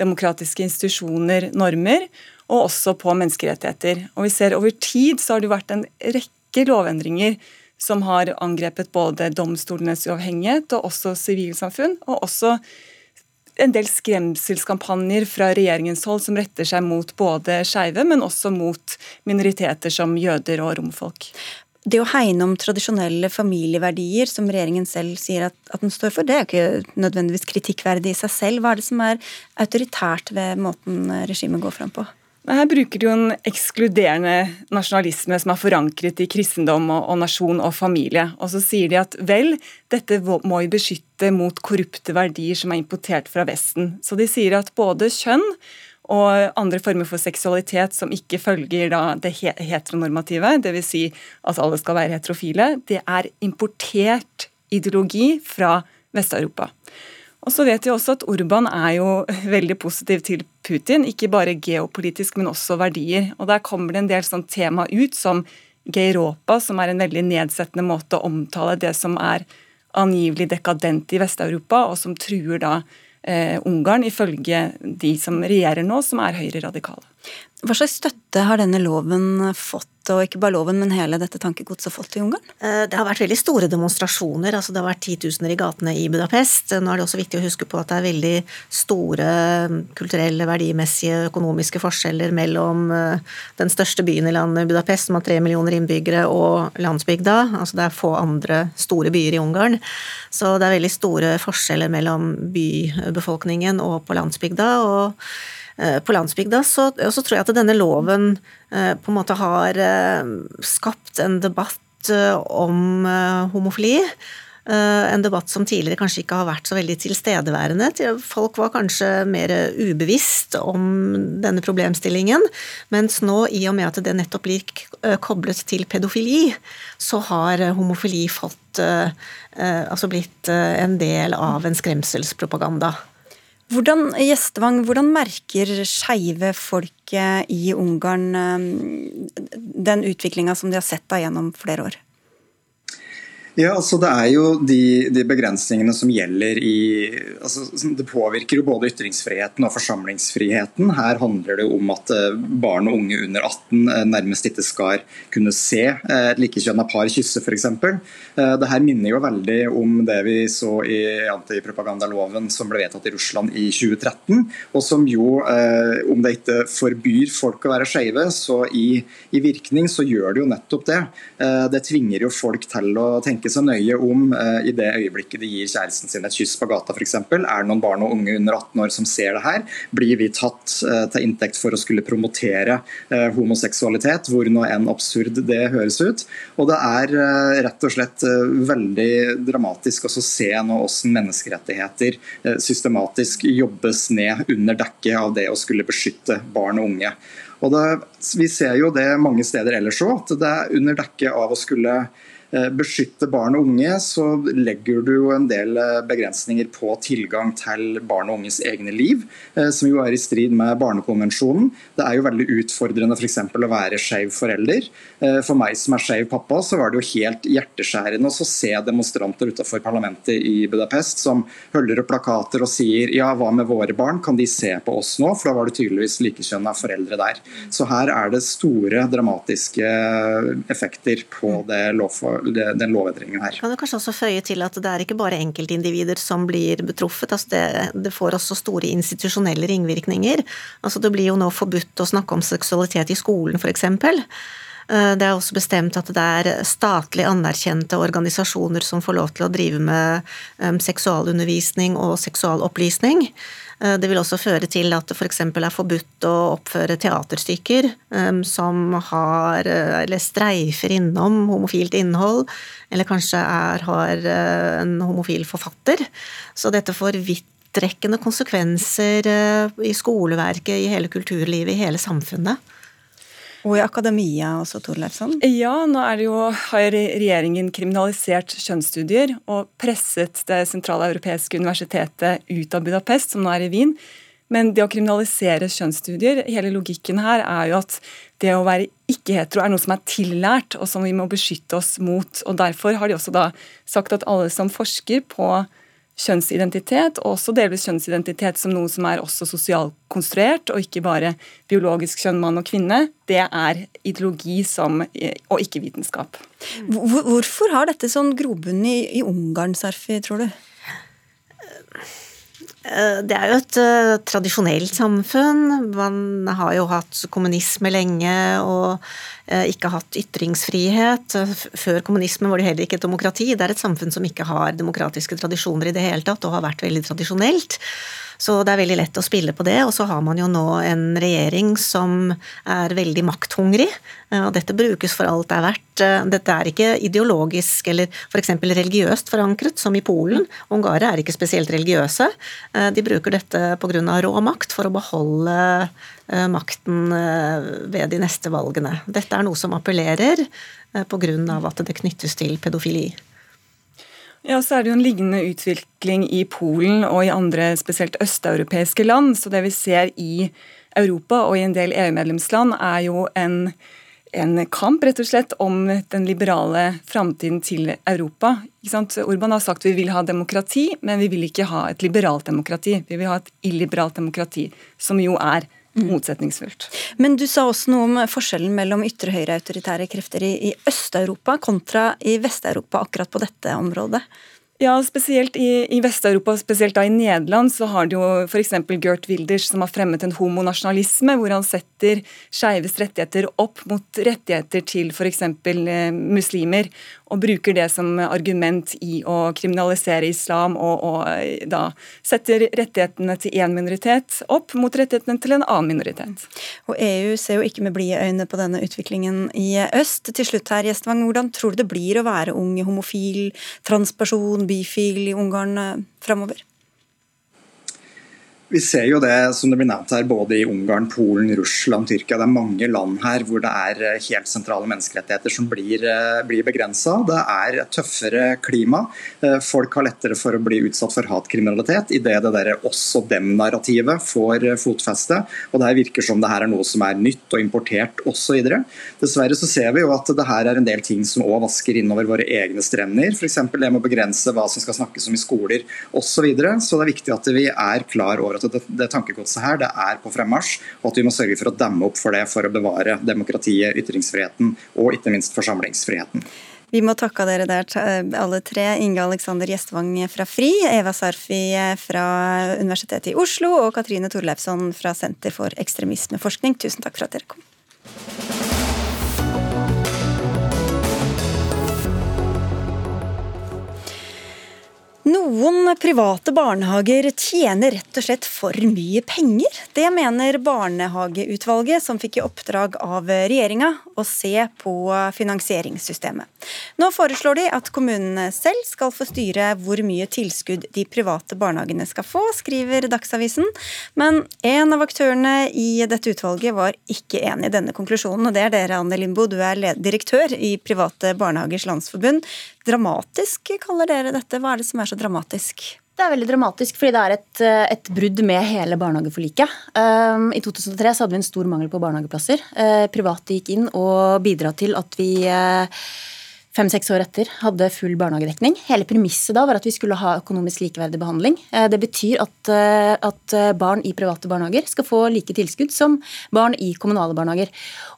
demokratiske institusjoner, normer, og også på menneskerettigheter. Og vi ser Over tid så har det vært en rekke lovendringer som har angrepet både domstolenes uavhengighet og også sivilsamfunn, og også en del skremselskampanjer fra regjeringens hold som retter seg mot både skeive, men også mot minoriteter som jøder og romfolk det å hegne om tradisjonelle familieverdier, som regjeringen selv sier at, at, den står for, det er ikke nødvendigvis kritikkverdig i seg selv. Hva er det som er autoritært ved måten regimet går fram på? Her bruker de jo en ekskluderende nasjonalisme som er forankret i kristendom og, og, nasjon og familie. Og så sier de at vel, dette må vi beskytte mot korrupte verdier som er importert fra Vesten. Så de sier at både kjønn og andre former for seksualitet som ikke følger da det heteronormative, dvs. Si at alle skal være heterofile, det er importert ideologi fra Vest-Europa. Og så vet vi også at Urban er jo veldig positiv til Putin, ikke bare geopolitisk, men også verdier. Og Der kommer det en del sånn tema ut som Geiropa, som er en veldig nedsettende måte å omtale det som er angivelig dekadent i Vest-Europa, og som truer da Ungarn, ifølge de som regjerer nå, som er høyreradikale. Hva slags støtte har denne loven fått, og ikke bare loven, men hele dette tankegodset fått i Ungarn? Eh, det har vært veldig store demonstrasjoner. altså Det har vært titusener i gatene i Budapest. Nå er det også viktig å huske på at det er veldig store kulturelle, verdimessige, økonomiske forskjeller mellom eh, den største byen i landet, Budapest, som har tre millioner innbyggere, og landsbygda. Altså Det er få andre store byer i Ungarn. Så det er veldig store forskjeller mellom bybefolkningen og på landsbygda. og på landsbygda, så, så, tror jeg at denne loven eh, på en måte har eh, skapt en debatt om homofili. En debatt som tidligere kanskje ikke har vært så veldig tilstedeværende. Folk var kanskje mer ubevisst om denne problemstillingen. Mens nå, i og med at det nettopp blir koblet til pedofili, så har homofili fått, altså blitt en del av en skremselspropaganda. Hvordan, Gjestvang, hvordan merker skeive folk i Ungarn eh, den utviklinga som de har sett da gjennom flere år? Ja, altså Det er jo de, de begrensningene som gjelder i altså Det påvirker jo både ytringsfriheten og forsamlingsfriheten. Her handler det om at eh, barn og unge under 18 eh, nærmest ikke skal kunne se eh, et likekjønna par kysse, f.eks. Det her minner jo veldig om det vi så i antipropagandaloven som ble vedtatt i Russland i 2013, og som jo, om det ikke forbyr folk å være skeive, så i, i virkning så gjør det jo nettopp det. Det tvinger jo folk til å tenke så nøye om eh, i det øyeblikket de gir kjæresten sin et kyss på gata f.eks. Er det noen barn og unge under 18 år som ser det her? Blir vi tatt eh, til inntekt for å skulle promotere uh, homoseksualitet, hvor nå enn absurd det høres ut? Og det er rett og slett veldig dramatisk å se nå hvordan menneskerettigheter systematisk jobbes ned under dekket av det å skulle beskytte barn og unge. Og det, Vi ser jo det mange steder ellers òg, at det er under dekket av å skulle Eh, beskytte barn og unge, så legger du jo en del eh, begrensninger på tilgang til barn og unges egne liv, eh, som jo er i strid med Barnekonvensjonen. Det er jo veldig utfordrende f.eks. Å være skeiv forelder. For meg som er skeiv pappa, så var det jo helt hjerteskjærende å se demonstranter utenfor parlamentet i Budapest som høller opp plakater og sier ja, hva med våre barn, kan de se på oss nå? For da var det tydeligvis likekjønna foreldre der. Så her er det store dramatiske effekter på det lovforslaget den lovendringen her. Kan du kanskje også føye til at det er ikke bare enkeltindivider som blir betruffet. Altså det, det, får også store institusjonelle ringvirkninger. Altså det blir jo nå forbudt å snakke om seksualitet i skolen, f.eks. Eh, det er også bestemt at det er statlig anerkjente organisasjoner som får lov til å drive med eh, seksualundervisning og seksualopplysning. Eh, det vil også føre til at det f.eks. For er forbudt å oppføre teaterstykker um, som har eh, eller streifer innom homofilt innhold, eller kanskje er, har eh, en homofil forfatter. Så dette får vidtrekkende konsekvenser i skoleverket, i hele kulturlivet, i hele samfunnet. Og i akademia også, Torleifsson? Ja, nå jo, har regjeringen kriminalisert kjønnsstudier og presset det sentrale europeiske universitetet ut av Budapest, som nå er i Wien. Men det å kriminalisere kjønnsstudier, hele logikken her er jo at det å være ikke-hetero er noe som er tillært, og som vi må beskytte oss mot. Og Derfor har de også da sagt at alle som forsker på kjønnsidentitet, og også delvis kjønnsidentitet som noe som er også sosialkonstruert, og ikke bare biologisk kjønn, mann og kvinne, det er ideologi som, og ikke vitenskap. Hvorfor har dette sånn grobunn i, i Ungarn, Serfi, tror du? Eh, det er jo et uh, tradisjonelt samfunn. Man har jo hatt kommunisme lenge, og ikke hatt ytringsfrihet. Før kommunismen var det heller ikke et demokrati. Det er et samfunn som ikke har demokratiske tradisjoner i det hele tatt, og har vært veldig tradisjonelt. Så det er veldig lett å spille på det. Og så har man jo nå en regjering som er veldig makthungrig. Og dette brukes for alt det er verdt. Dette er ikke ideologisk eller f.eks. religiøst forankret, som i Polen. Ungarere er ikke spesielt religiøse. De bruker dette pga. rå makt for å beholde eh, makten eh, ved de neste valgene. Dette er noe som appellerer eh, pga. at det knyttes til pedofili. Ja, så er det jo en lignende utvikling i Polen og i andre spesielt østeuropeiske land. Så det vi ser i Europa og i en del EU-medlemsland, er jo en, en, kamp rett og slett om den liberale framtiden til Europa. Urban har sagt vi vil ha demokrati, men vi vil ikke ha et liberalt demokrati. Vi vil ha et illiberalt demokrati, som jo er motsetningsfullt. Men du sa også noe om forskjellen mellom ytre høyre-autoritære krefter i, i Øst-Europa kontra i Vest-Europa akkurat på dette området. Ja, spesielt i, i Vest-Europa, spesielt da i Nederland, så har du jo f.eks. Gert Wilders som har fremmet en homonasjonalisme, hvor han setter skeives rettigheter opp mot rettigheter til f.eks. Eh, muslimer og bruker det som argument i å kriminalisere islam, og, og eh, da setter rettighetene til én minoritet opp mot rettighetene til en annen minoritet. Og EU ser jo ikke med blide øyne på denne utviklingen i øst. Til slutt her, Gjestvang, hvordan tror du det blir å være ung homofil, transperson, bifil i Ungarn eh, framover? Vi ser jo det som det blir nevnt her, både i Ungarn, Polen, Russland, Tyrkia. Det er mange land her hvor det er eh, helt sentrale menneskerettigheter som blir, eh, blir begrensa. Det er tøffere klima. Eh, folk har lettere for å bli utsatt for hatkriminalitet idet det der oss og dem-narrativet får fotfeste. Og det her virker som det her er noe som er nytt og importert osv. Dessverre så ser vi jo at det her er en del ting som òg vasker innover våre egne strender. F.eks. det med å begrense hva som skal snakkes om i skoler osv. Så, videre. så det er viktig at vi er klar over at det, det tankegodset her det er på fremmarsj, og at vi må sørge for å demme opp for det for å bevare demokratiet, ytringsfriheten og ikke minst forsamlingsfriheten. Vi må takke dere der alle tre. Inge Alexander Gjestvang fra FRI, Eva Sarfi fra Universitetet i Oslo og Katrine Torleifsson fra Senter for ekstremismeforskning. Tusen takk for at dere kom. Noen private barnehager tjener rett og slett for mye penger. Det mener barnehageutvalget, som fikk i oppdrag av regjeringa å se på finansieringssystemet. Nå foreslår de at kommunene selv skal få styre hvor mye tilskudd de private barnehagene skal få, skriver Dagsavisen. Men en av aktørene i dette utvalget var ikke enig i denne konklusjonen, og det er dere, Anne Limbo. Du er direktør i Private barnehagers landsforbund. Dramatisk kaller dere dette. Hva er det som er så dramatisk? Det er veldig dramatisk fordi det er et, et brudd med hele barnehageforliket. Um, I 2003 så hadde vi en stor mangel på barnehageplasser. Uh, private gikk inn og bidra til at vi uh, fem-seks år etter hadde full barnehagedekning. Hele premisset da var at vi skulle ha økonomisk likeverdig behandling. Eh, det betyr at, eh, at, eh, barn i private barnehager skal få like tilskudd som barn i kommunale barnehager.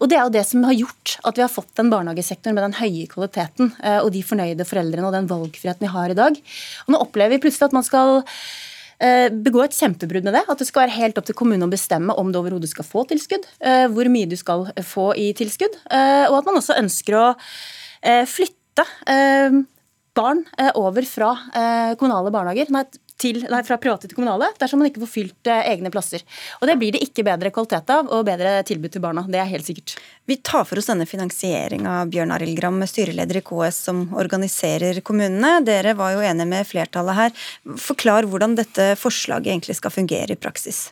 Og Det er jo det som har gjort at vi har fått den barnehagesektoren med den høye kvaliteten og de fornøyde foreldrene og den valgfriheten vi har i dag. Og Nå opplever vi plutselig at man skal begå et kjempebrudd med det. At det skal være helt opp til kommunen å bestemme om du overhodet skal få tilskudd, hvor mye du skal få i tilskudd, og at man også ønsker å flytte eh, barn eh, over fra kommunale barnehager nei, til, nei, fra private til kommunale dersom man ikke får fylt egne plasser. Og Det blir det ikke bedre kvalitet av og bedre tilbud til barna. Det er helt sikkert. Vi tar for oss denne finansieringa, Bjørn Arild Gram, styreleder i KS som organiserer kommunene. Dere var jo enige med flertallet her. Forklar hvordan dette forslaget egentlig skal fungere i praksis.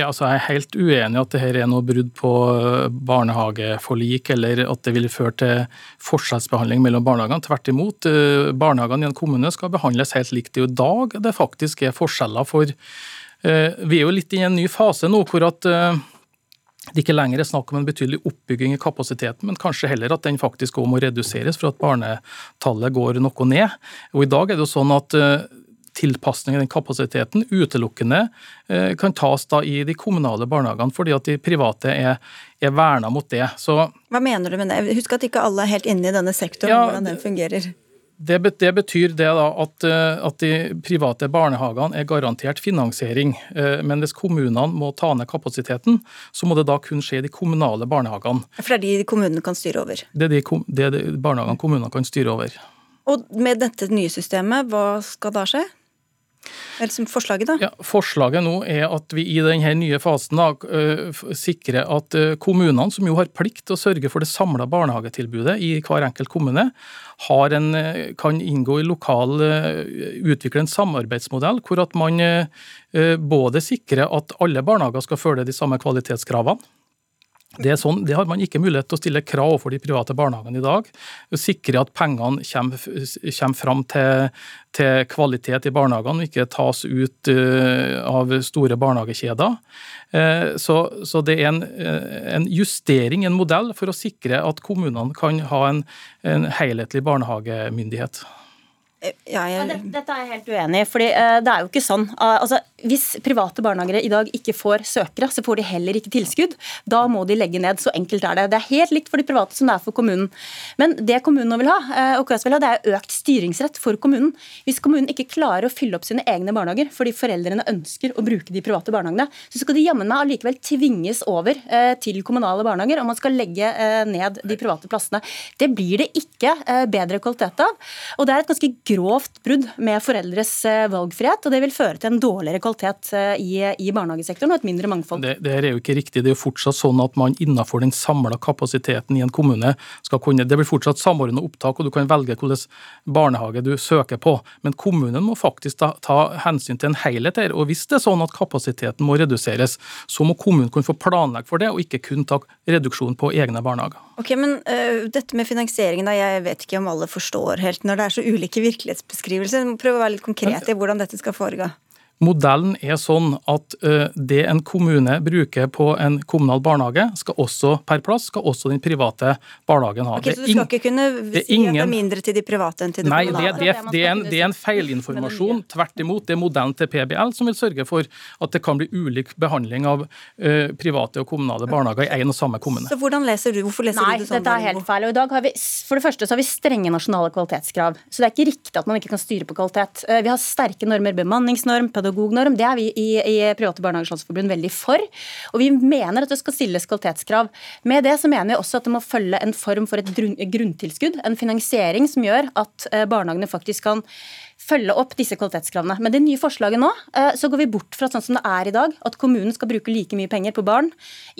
Ja, altså Jeg er helt uenig i at dette er noe brudd på eh, barnehageforlik, eller at det vil føre til forskjellsbehandling mellom barnehagene. Tvert imot. Eh, barnehagene i en kommune skal behandles helt likt. I dag det faktisk er forskjeller. for eh, Vi er jo litt i en ny fase nå hvor at det ikke lenger er snakk om en betydelig oppbygging i kapasiteten, men kanskje heller at den faktisk også må reduseres for at barnetallet går noe ned. Og I dag er det jo sånn at tilpasning i den kapasiteten utelukkende eh, kan tas da i de kommunale barnehagene, fordi at de private er, er verna mot det. Så, Hva mener du med det? Husk at ikke alle er helt inne i denne sektoren, ja, hvordan den fungerer. Det, betyr det da at, eh, at, de private barnehagene er garantert finansiering. Eh, men hvis kommunene må ta ned kapasiteten, så må det da kun skje i de kommunale barnehagene. For det er de kommunene kan styre over? Det er de, det er de barnehagene kommunene kan styre over. Og med dette nye systemet, hva skal da skje? Eller som forslaget, da? Ja, forslaget nå er at vi i denne nye fasen da, sikrer at kommunene, som jo har plikt til å sørge for det samla barnehagetilbudet i hver enkelt kommune, en, kan inngå i lokal utvikle en samarbeidsmodell hvor at man både sikrer at alle barnehager skal følge de samme kvalitetskravene, det, sånn, det, har man ikke mulighet til å stille krav for de private barnehagene i dag. Sikre at pengene kommer, kommer fram til, til, kvalitet i barnehagene, og ikke tas ut uh, av store barnehagekjeder. Uh, så, så, det er en, uh, en, justering, en modell, for å sikre at kommunene kan ha en, en helhetlig barnehagemyndighet. Ja, jeg... dette, dette, er jeg helt uenig i. fordi uh, det er jo ikke sånn. Uh, altså, hvis private barnehager i dag ikke får søkere, så får de heller ikke tilskudd. Da må de legge ned. Så enkelt er det. Det er helt likt for de private som det er for kommunen. Men det kommunen vil ha, uh, og KS vil ha, det er økt styringsrett for kommunen. Hvis kommunen ikke klarer å fylle opp sine egne barnehager fordi foreldrene ønsker å bruke de private barnehagene, så skal de jammen meg allikevel tvinges over til kommunale barnehager, og man skal legge ned de private plassene. Det blir det ikke bedre kvalitet av. Og det er et ganske grovt brudd med foreldres eh, valgfrihet, og det vil føre til en dårligere kvalitet eh, i, i barnehagesektoren og et mindre mangfold. Det, det, er jo ikke riktig. Det er jo fortsatt sånn at man innenfor den samla kapasiteten i en kommune skal kunne Det blir fortsatt samordna opptak, og du kan velge hvilken barnehage du søker på. Men kommunen må faktisk ta, ta hensyn til en helhet her. Og hvis det er sånn at kapasiteten må reduseres, så må kommunen kunne få planlegge for det, og ikke kun ta reduksjon på egne barnehager. Ok, men uh, Dette med finansieringen, da, jeg vet ikke om alle forstår helt når det er så ulike virkelighetsbeskrivelser. Prøv å være litt konkret i hvordan dette skal foregå. Modellen er sånn at uh, det en kommune bruker på en kommunal barnehage, skal også per plass skal også den private barnehagen ha. Okay, så du skal ikke kunne si ingen... at det er mindre til de private enn til de Nei, kommunale? Nei, det, det, det, er en, det er en feilinformasjon. Tvert imot. Det er modellen til PBL som vil sørge for at det kan bli ulik behandling av uh, private og kommunale barnehager i én og samme kommune. Så hvordan leser du, Hvorfor leser Nei, du det sånn? Nei, dette er helt feil. Og i dag har vi, for det første så har vi strenge nasjonale kvalitetskrav. Så det er ikke riktig at man ikke kan styre på kvalitet. Uh, vi har sterke normer, bemanningsnorm, pedagognorm. det er vi i, i Private Barnehagers Landsforbund veldig for. Og vi mener at det skal stilles kvalitetskrav. Med det så mener vi også at det må følge en form for et grunntilskudd, en finansiering som gjør at eh, barnehagene faktisk kan følge opp disse kvalitetskravene. Men det nye forslaget nå, eh, så går vi bort fra sånn som det er i dag, at kommunen skal bruke like mye penger på barn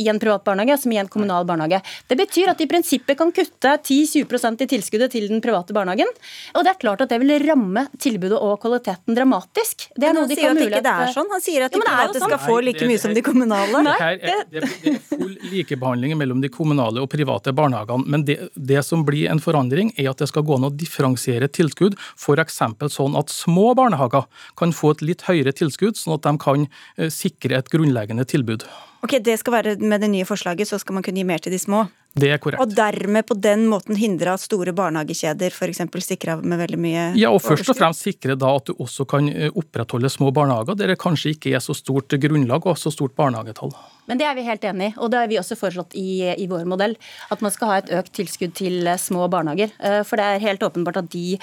i en privat barnehage som i en kommunal barnehage. Det betyr at de i prinsippet kan kutte 10-20% i tilskuddet til den private barnehagen. Og det er klart at det vil ramme tilbudet og kvaliteten dramatisk. Det er noe de kan mulighet det er sånn. Han sier at de ja, private skal få like mye som de kommunale. Nei, det, det, det, er full likebehandling mellom de kommunale og private barnehagene. Men det, det som blir en forandring, er at det skal gå an å differensiere tilskudd. F.eks. sånn at små barnehager kan få et litt høyere tilskudd, sånn at de kan eh, sikre et grunnleggende tilbud. Ok, det skal være Med det nye forslaget så skal man kunne gi mer til de små? Det er korrekt. Og dermed på den måten hindre at store barnehagekjeder f.eks. stikker av med veldig mye Ja, og først og fremst sikre da at du også kan eh, opprettholde små barnehager der det kanskje ikke er så stort grunnlag og så stort barnehagetall. Men det er vi helt enig i, og det har vi også foreslått i, i, vår modell. At man skal ha et økt tilskudd til eh, små barnehager. Eh, for det er helt åpenbart at de,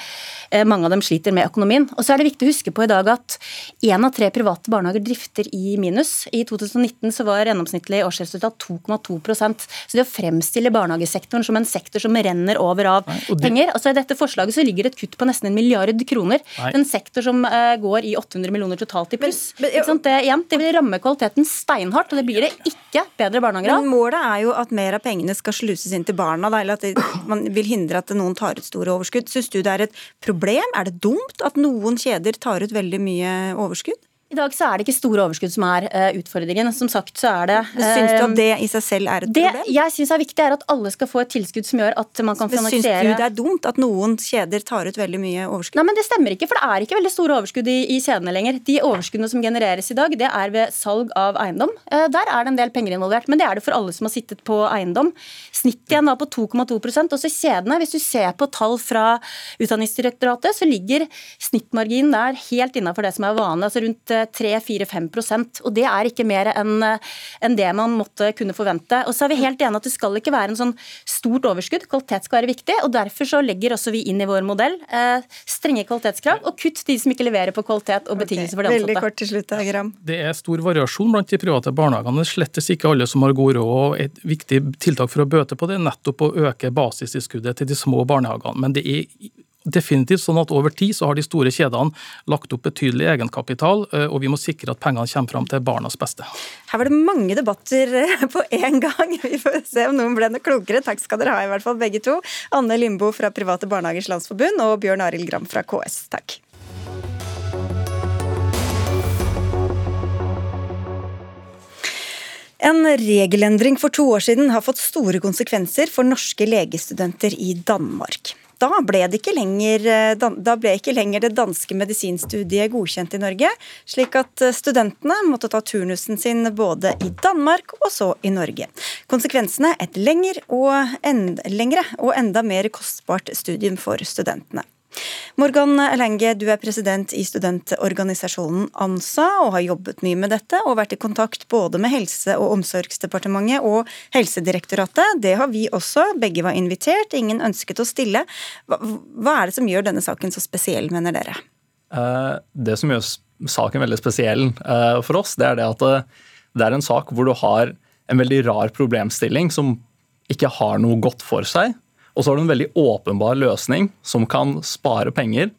mange av dem sliter med økonomien. Og så er det viktig å huske på i dag at én av tre private barnehager drifter i minus. I 2019 så var gjennomsnittlig årsresultat 2,2% Så det å fremstille barnehagesektoren som en sektor som renner over av Nei, det... penger. Altså I dette forslaget så ligger det et kutt på nesten en milliard kroner. Nei. En sektor som uh, går i 800 millioner totalt i pluss. Men, men, det, igjen, det vil ramme kvaliteten steinhardt, og det blir det ikke bedre barnehager av. Men målet er jo at mer av pengene skal sluses inn til barna, da, eller at det, man vil hindre at noen tar ut store overskudd. Syns du det er et problem? Er det dumt at noen kjeder tar ut veldig mye overskudd? I dag så er det ikke store overskudd som er uh, utfordringen. Som sagt så er det uh, Syns du at det i seg selv er et det problem? Jeg syns er viktig er at alle skal få et tilskudd som gjør at man kan finansiere Syns du det er dumt at noen kjeder tar ut veldig mye overskudd? Nei, men Det stemmer ikke, for det er ikke veldig store overskudd i, i kjedene lenger. De overskuddene som genereres i dag, det er ved salg av eiendom. Uh, der er det en del penger involvert, men det er det for alle som har sittet på eiendom. Snittet igjen var på 2,2% Også kjedene, hvis du ser på tall fra Utdanningsdirektoratet, så ligger snittmarginen der helt innafor det som er vanlig, altså rundt 3-4-5% og det er ikke mer enn en det man måtte kunne forvente. Og så er vi helt enige at Det skal ikke være en sånn stort overskudd, kvalitet skal være viktig. og Derfor så legger også vi inn i vår modell eh, strenge kvalitetskrav og kutt de som ikke leverer på kvalitet og betingelser for de ansatte. Veldig kort til slutt, Gram. Det er stor variasjon blant de private barnehagene. Det er slettes ikke alle som har god råd. og Et viktig tiltak for å bøte på det er nettopp å øke basistilskuddet til de små barnehagene. Men det er definitivt sånn at over tid så har de store kjedene lagt opp betydelig egenkapital, eh, og vi må sikre at pengene kommer fram til barnas beste. Her var det mange debatter eh, på én gang. Vi får se om noen ble noe klokere. Takk skal dere ha, i hvert fall begge to. Anne Limbo fra Private Barnehagers Landsforbund og Bjørn Arild Gram fra KS. Takk. En regelendring for to år siden har fått store konsekvenser for norske legestudenter i Danmark. Da ble, lenger, eh, da ble, ikke lenger det danske medisinstudiet godkjent i Norge, slik at eh, studentene måtte ta turnusen sin både i Danmark og så i Norge. Konsekvensene et lengre og enda mer kostbart studium for studentene. Morgan Elenge, du er president i studentorganisasjonen ANSA og har jobbet mye med dette og vært i kontakt både med Helse- og omsorgsdepartementet og Helsedirektoratet. Det har vi også. Begge var invitert, ingen ønsket å stille. Hva, er det som gjør denne saken så spesiell, mener dere? Eh, det som gjør saken veldig spesiell eh, for oss, det er det at eh, det er en sak hvor du har en veldig rar problemstilling som ikke har noe godt for seg og så har du en veldig åpenbar løsning som kan spare penger,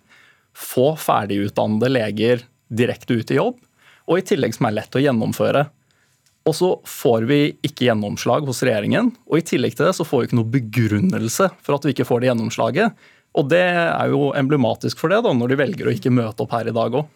få ferdigutdannede leger direkte ut i jobb, og i tillegg som er lett å gjennomføre. Og så får vi ikke gjennomslag hos regjeringen, og i tillegg til det så får vi ikke noe begrunnelse for at vi ikke får det gjennomslaget. Og det er jo emblematisk for det, da, når de velger å ikke møte opp her i dag òg.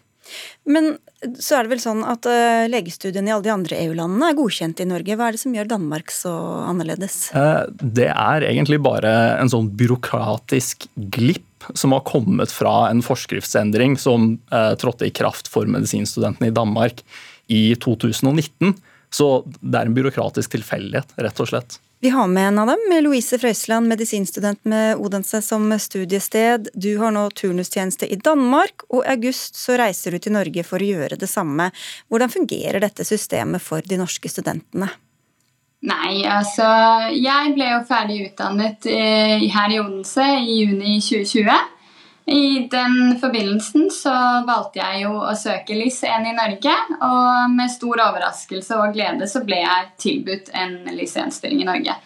Men så er det vel sånn at uh, legestudiene i alle de andre EU-landene er godkjent i Norge. Hva er det som gjør Danmark så annerledes? Uh, det er egentlig bare en sånn byråkratisk glipp som har kommet fra en forskriftsendring som uh, trådte i kraft for medisinstudentene i Danmark i 2019. Så det er en byråkratisk tilfeldighet, rett og slett. Vi har med en av dem, Louise Frøysland, medisinstudent med Odense som studiested. Du har nå turnustjeneste i Danmark, og i august så reiser du til Norge for å gjøre det samme. Hvordan fungerer dette systemet for de norske studentene? Nei, altså Jeg ble jo ferdig utdannet eh, her i Odense i juni 2020. I den forbindelsen så valgte jeg jo å søke LIS1 i Norge, og med stor overraskelse og glede så ble jeg tilbudt en LIS1-stilling i Norge.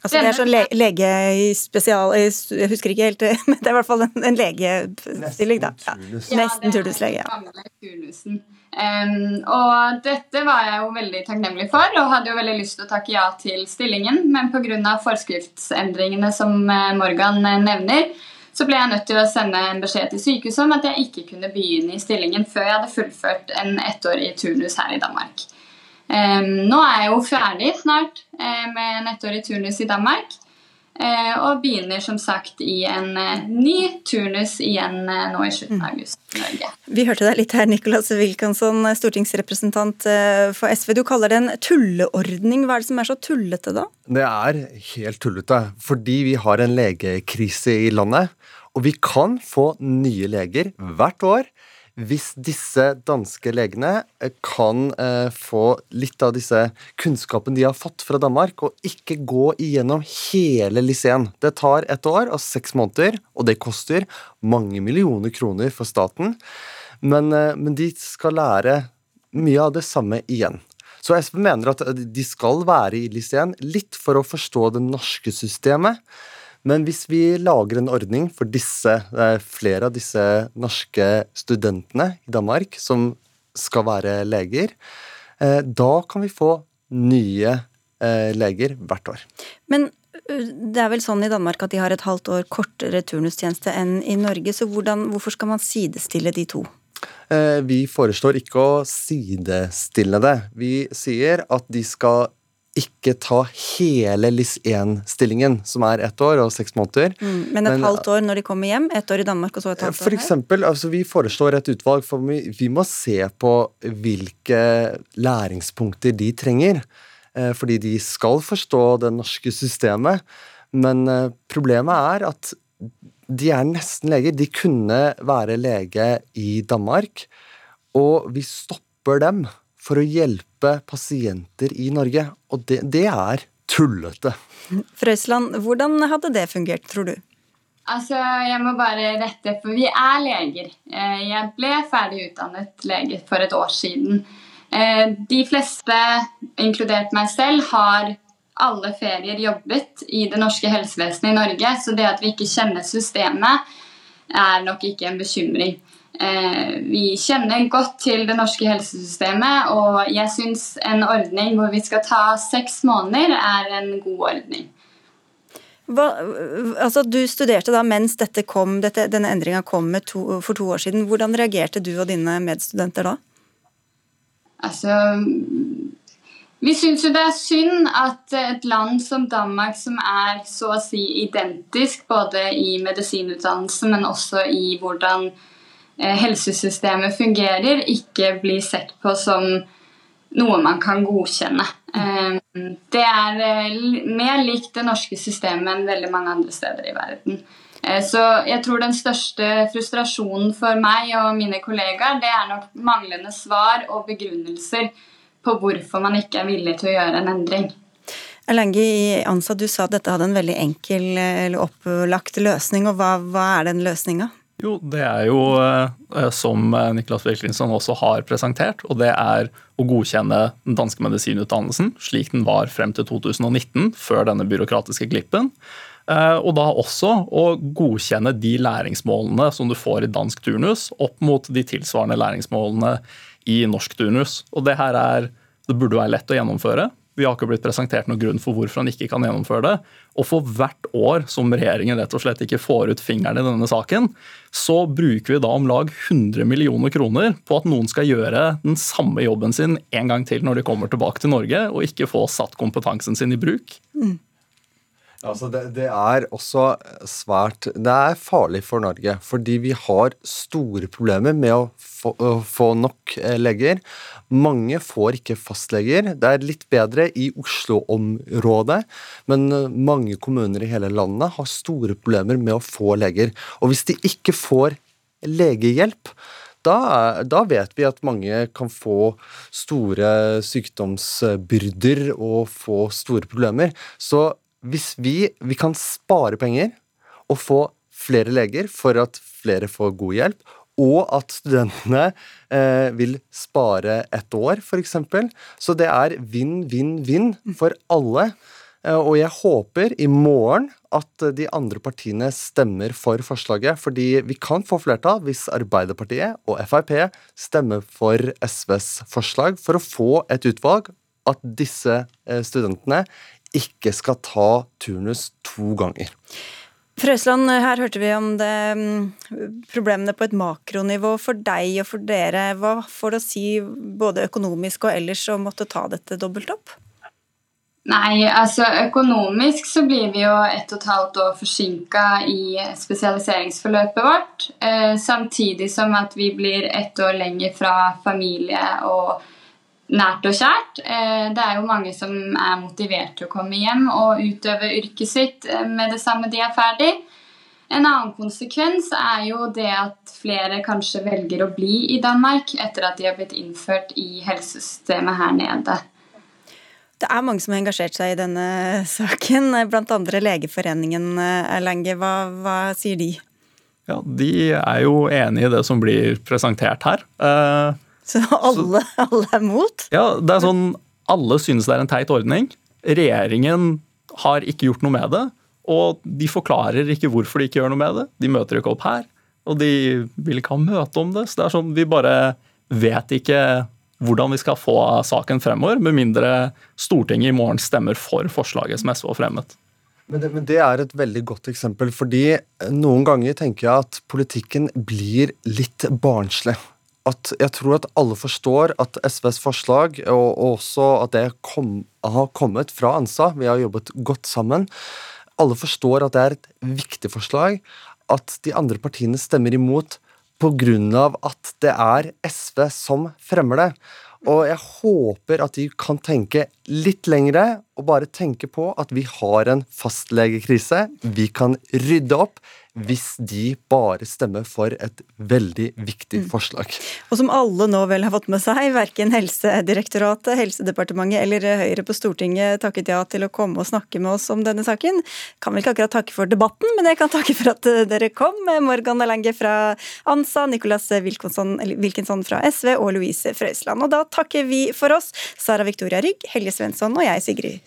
Altså Det er sånn le lege i spesial... Jeg husker ikke helt, men det er i hvert fall en, en legestilling, da. Ja. Nesten turnuslege. Ja. Um, og dette var jeg jo veldig takknemlig for, og hadde jo veldig lyst til å takke ja til stillingen, men pga. forskriftsendringene som eh, Morgan eh, nevner, så ble jeg nødt til å sende en beskjed til sykehuset om at jeg ikke kunne begynne i stillingen før jeg hadde fullført en ettårig turnus her i Danmark. Nå er jeg jo ferdig snart eh, med en ettårig turnus i Danmark. Eh, og begynner som sagt i en eh, ny turnus igjen nå i slutten av august i Norge. Vi hørte deg litt her, Nicolas Wilkinson, stortingsrepresentant for SV. Du kaller det en tulleordning. Hva er det som er så tullete, da? Det er helt tullete. Fordi vi har en legekrise i landet. Og vi kan få nye leger hvert år hvis disse danske legene eh, kan eh, få litt av disse kunnskapen de har fått fra Danmark, og ikke gå igjennom hele liseen. Det tar et år og seks måneder, og det koster mange millioner kroner for staten. Men, eh, men de skal lære mye av det samme igjen. Så Espen mener at de skal være i liseen litt for å forstå det norske systemet. Men hvis vi lager en ordning for disse, flere av disse norske studentene i Danmark som skal være leger, eh, da kan vi få nye eh, leger hvert år. Men det er vel sånn i Danmark at de har et halvt år kortere turnustjeneste enn i Norge, så hvordan, hvorfor skal man sidestille de to? Eh, vi foreslår ikke å sidestille det. Vi sier at de skal ikke ta hele LIS1-stillingen, som er ett år og seks måneder. Mm, men et men, halvt år når de kommer hjem? Ett år i Danmark og så et halvt for år her? Eksempel, altså vi foreslår et utvalg, for vi, vi, må se på hvilke læringspunkter de trenger. Eh, fordi de skal forstå det norske systemet. Men eh, problemet er at de er nesten leger. De kunne være lege i Danmark. og vi stopper dem for å hjelpe pasienter i Norge. Og det, det er tullete. Frøysland, hvordan hadde det fungert, tror du? Altså, Jeg må bare rette, for vi er leger. Eh, jeg ble ferdig utdannet lege for et år siden. Eh, de fleste, inkludert meg selv, har alle ferier jobbet i det norske helsevesenet i Norge. Så det at vi ikke kjenner systemet, er nok ikke en bekymring. Eh, vi kjenner godt til det norske helsesystemet, og jeg syns en ordning hvor vi skal ta seks måneder, er en god ordning. Hva, altså, du studerte da mens dette kom, dette, denne endringa kom to, for to år siden. Hvordan reagerte du og dine medstudenter da? Altså Vi syns jo det er synd at et land som Danmark, som er så å si identisk både i medisinutdannelse, men også i hvordan helsesystemet fungerer, ikke blir sett på som noe man kan godkjenne. Eh, det er eh, mer likt det norske systemet enn veldig mange andre steder i verden. Så jeg tror den største frustrasjonen for meg og mine kollegaer, det er nok manglende svar og begrunnelser på hvorfor man ikke er villig til å gjøre en endring. Erlengi i ANSA, du sa at dette hadde en veldig enkel eller opplagt løsning. og Hva, hva er den løsninga? Jo, det er jo eh, som eh, Niklas Wilkinson også har presentert, og det er å godkjenne den danske medisinutdannelsen slik den var frem til 2019, før denne byråkratiske glippen. Eh, og da også å godkjenne de læringsmålene som du får i dansk turnus, opp mot de tilsvarende læringsmålene i norsk turnus. Og det her er, det burde være lett å gjennomføre. Vi har ikke blitt presentert noen grunn for hvorfor han ikke kan gjennomføre det. Og for hvert år som regjeringen rett og slett ikke får ut fingeren i denne saken, så bruker vi da om lag 100 millioner kroner på at noen skal gjøre den samme jobben sin en gang til når de kommer tilbake til Norge, og ikke få satt kompetansen sin i bruk. Mm. Altså det, det, er også svært Det er farlig for Norge, fordi vi har store problemer med å få, å få nok eh, leger. Mange får ikke fastleger. Det er litt bedre i Oslo-området, men eh, mange kommuner i hele landet har store problemer med å få leger. Og hvis de ikke får legehjelp, da, da, vet vi at mange kan få store sykdomsbyrder og få store problemer. Så hvis vi, vi kan spare penger og få flere leger for at flere får god hjelp, og at studentene eh, vil spare ett år, f.eks. Så det er vinn-vinn-vinn for alle. Eh, og jeg håper i morgen at de andre partiene stemmer for forslaget, fordi vi kan få flertall hvis Arbeiderpartiet og Frp stemmer for SVs forslag for å få et utvalg at disse eh, studentene ikke skal ta turnus to ganger. Frøsland, her hørte vi om det, mm, problemene på et makronivå for deg og for dere. Hva får det å si både økonomisk og ellers å måtte ta dette dobbelt opp? Nei, altså økonomisk så blir vi jo ett og et halvt år forsinka i spesialiseringsforløpet vårt. Eh, samtidig som at vi blir ett år lenger fra familie og nært og kjært. Eh, det er jo mange som er motivert til å komme hjem og utøve yrket sitt eh, med det samme de er ferdig. En annen konsekvens er jo det at flere kanskje velger å bli i Danmark etter at de har blitt innført i helsesystemet her nede. Det er mange som har engasjert seg i denne saken, andre Legeforeningen. Erlange, hva, hva sier de? Ja, De er jo enig i det som blir presentert her. Eh, så alle, alle er mot? Ja, det er sånn Alle synes det er en teit ordning. Regjeringen har ikke gjort noe med det. Og de forklarer ikke hvorfor de ikke gjør noe med det. De møter ikke opp her. Og de vil ikke ha møte om det. Så det er sånn, vi bare vet ikke hvordan vi skal få saken fremover, med mindre Stortinget i morgen stemmer for forslaget som SV har fremmet. Men det, men det, er et veldig godt eksempel, fordi noen ganger tenker jeg at politikken blir litt barnslig at jeg tror at alle forstår at SVs forslag, og også at det kom, har kommet fra ANSA, vi har jobbet godt sammen, alle forstår at det er et viktig forslag, at de andre partiene stemmer imot pga. at det er SV som fremmer det. Og jeg håper at de kan tenke litt lengre å bare tenke på at vi har en fastlegekrise. Vi kan rydde opp hvis de bare stemmer for et veldig viktig forslag. Og som alle nå vel har fått med seg, verken Helsedirektoratet, Helsedepartementet eller Høyre på Stortinget takket ja til å komme og snakke med oss om denne saken. Kan vel ikke akkurat takke for debatten, men jeg kan takke for at eh, dere kom. Morgan Alange fra ANSA, Nicolas Wilkinson fra SV og Louise Frøysland. Og da takker vi for oss, Sara Victoria Rygg, Helge Svensson og jeg, Sigrid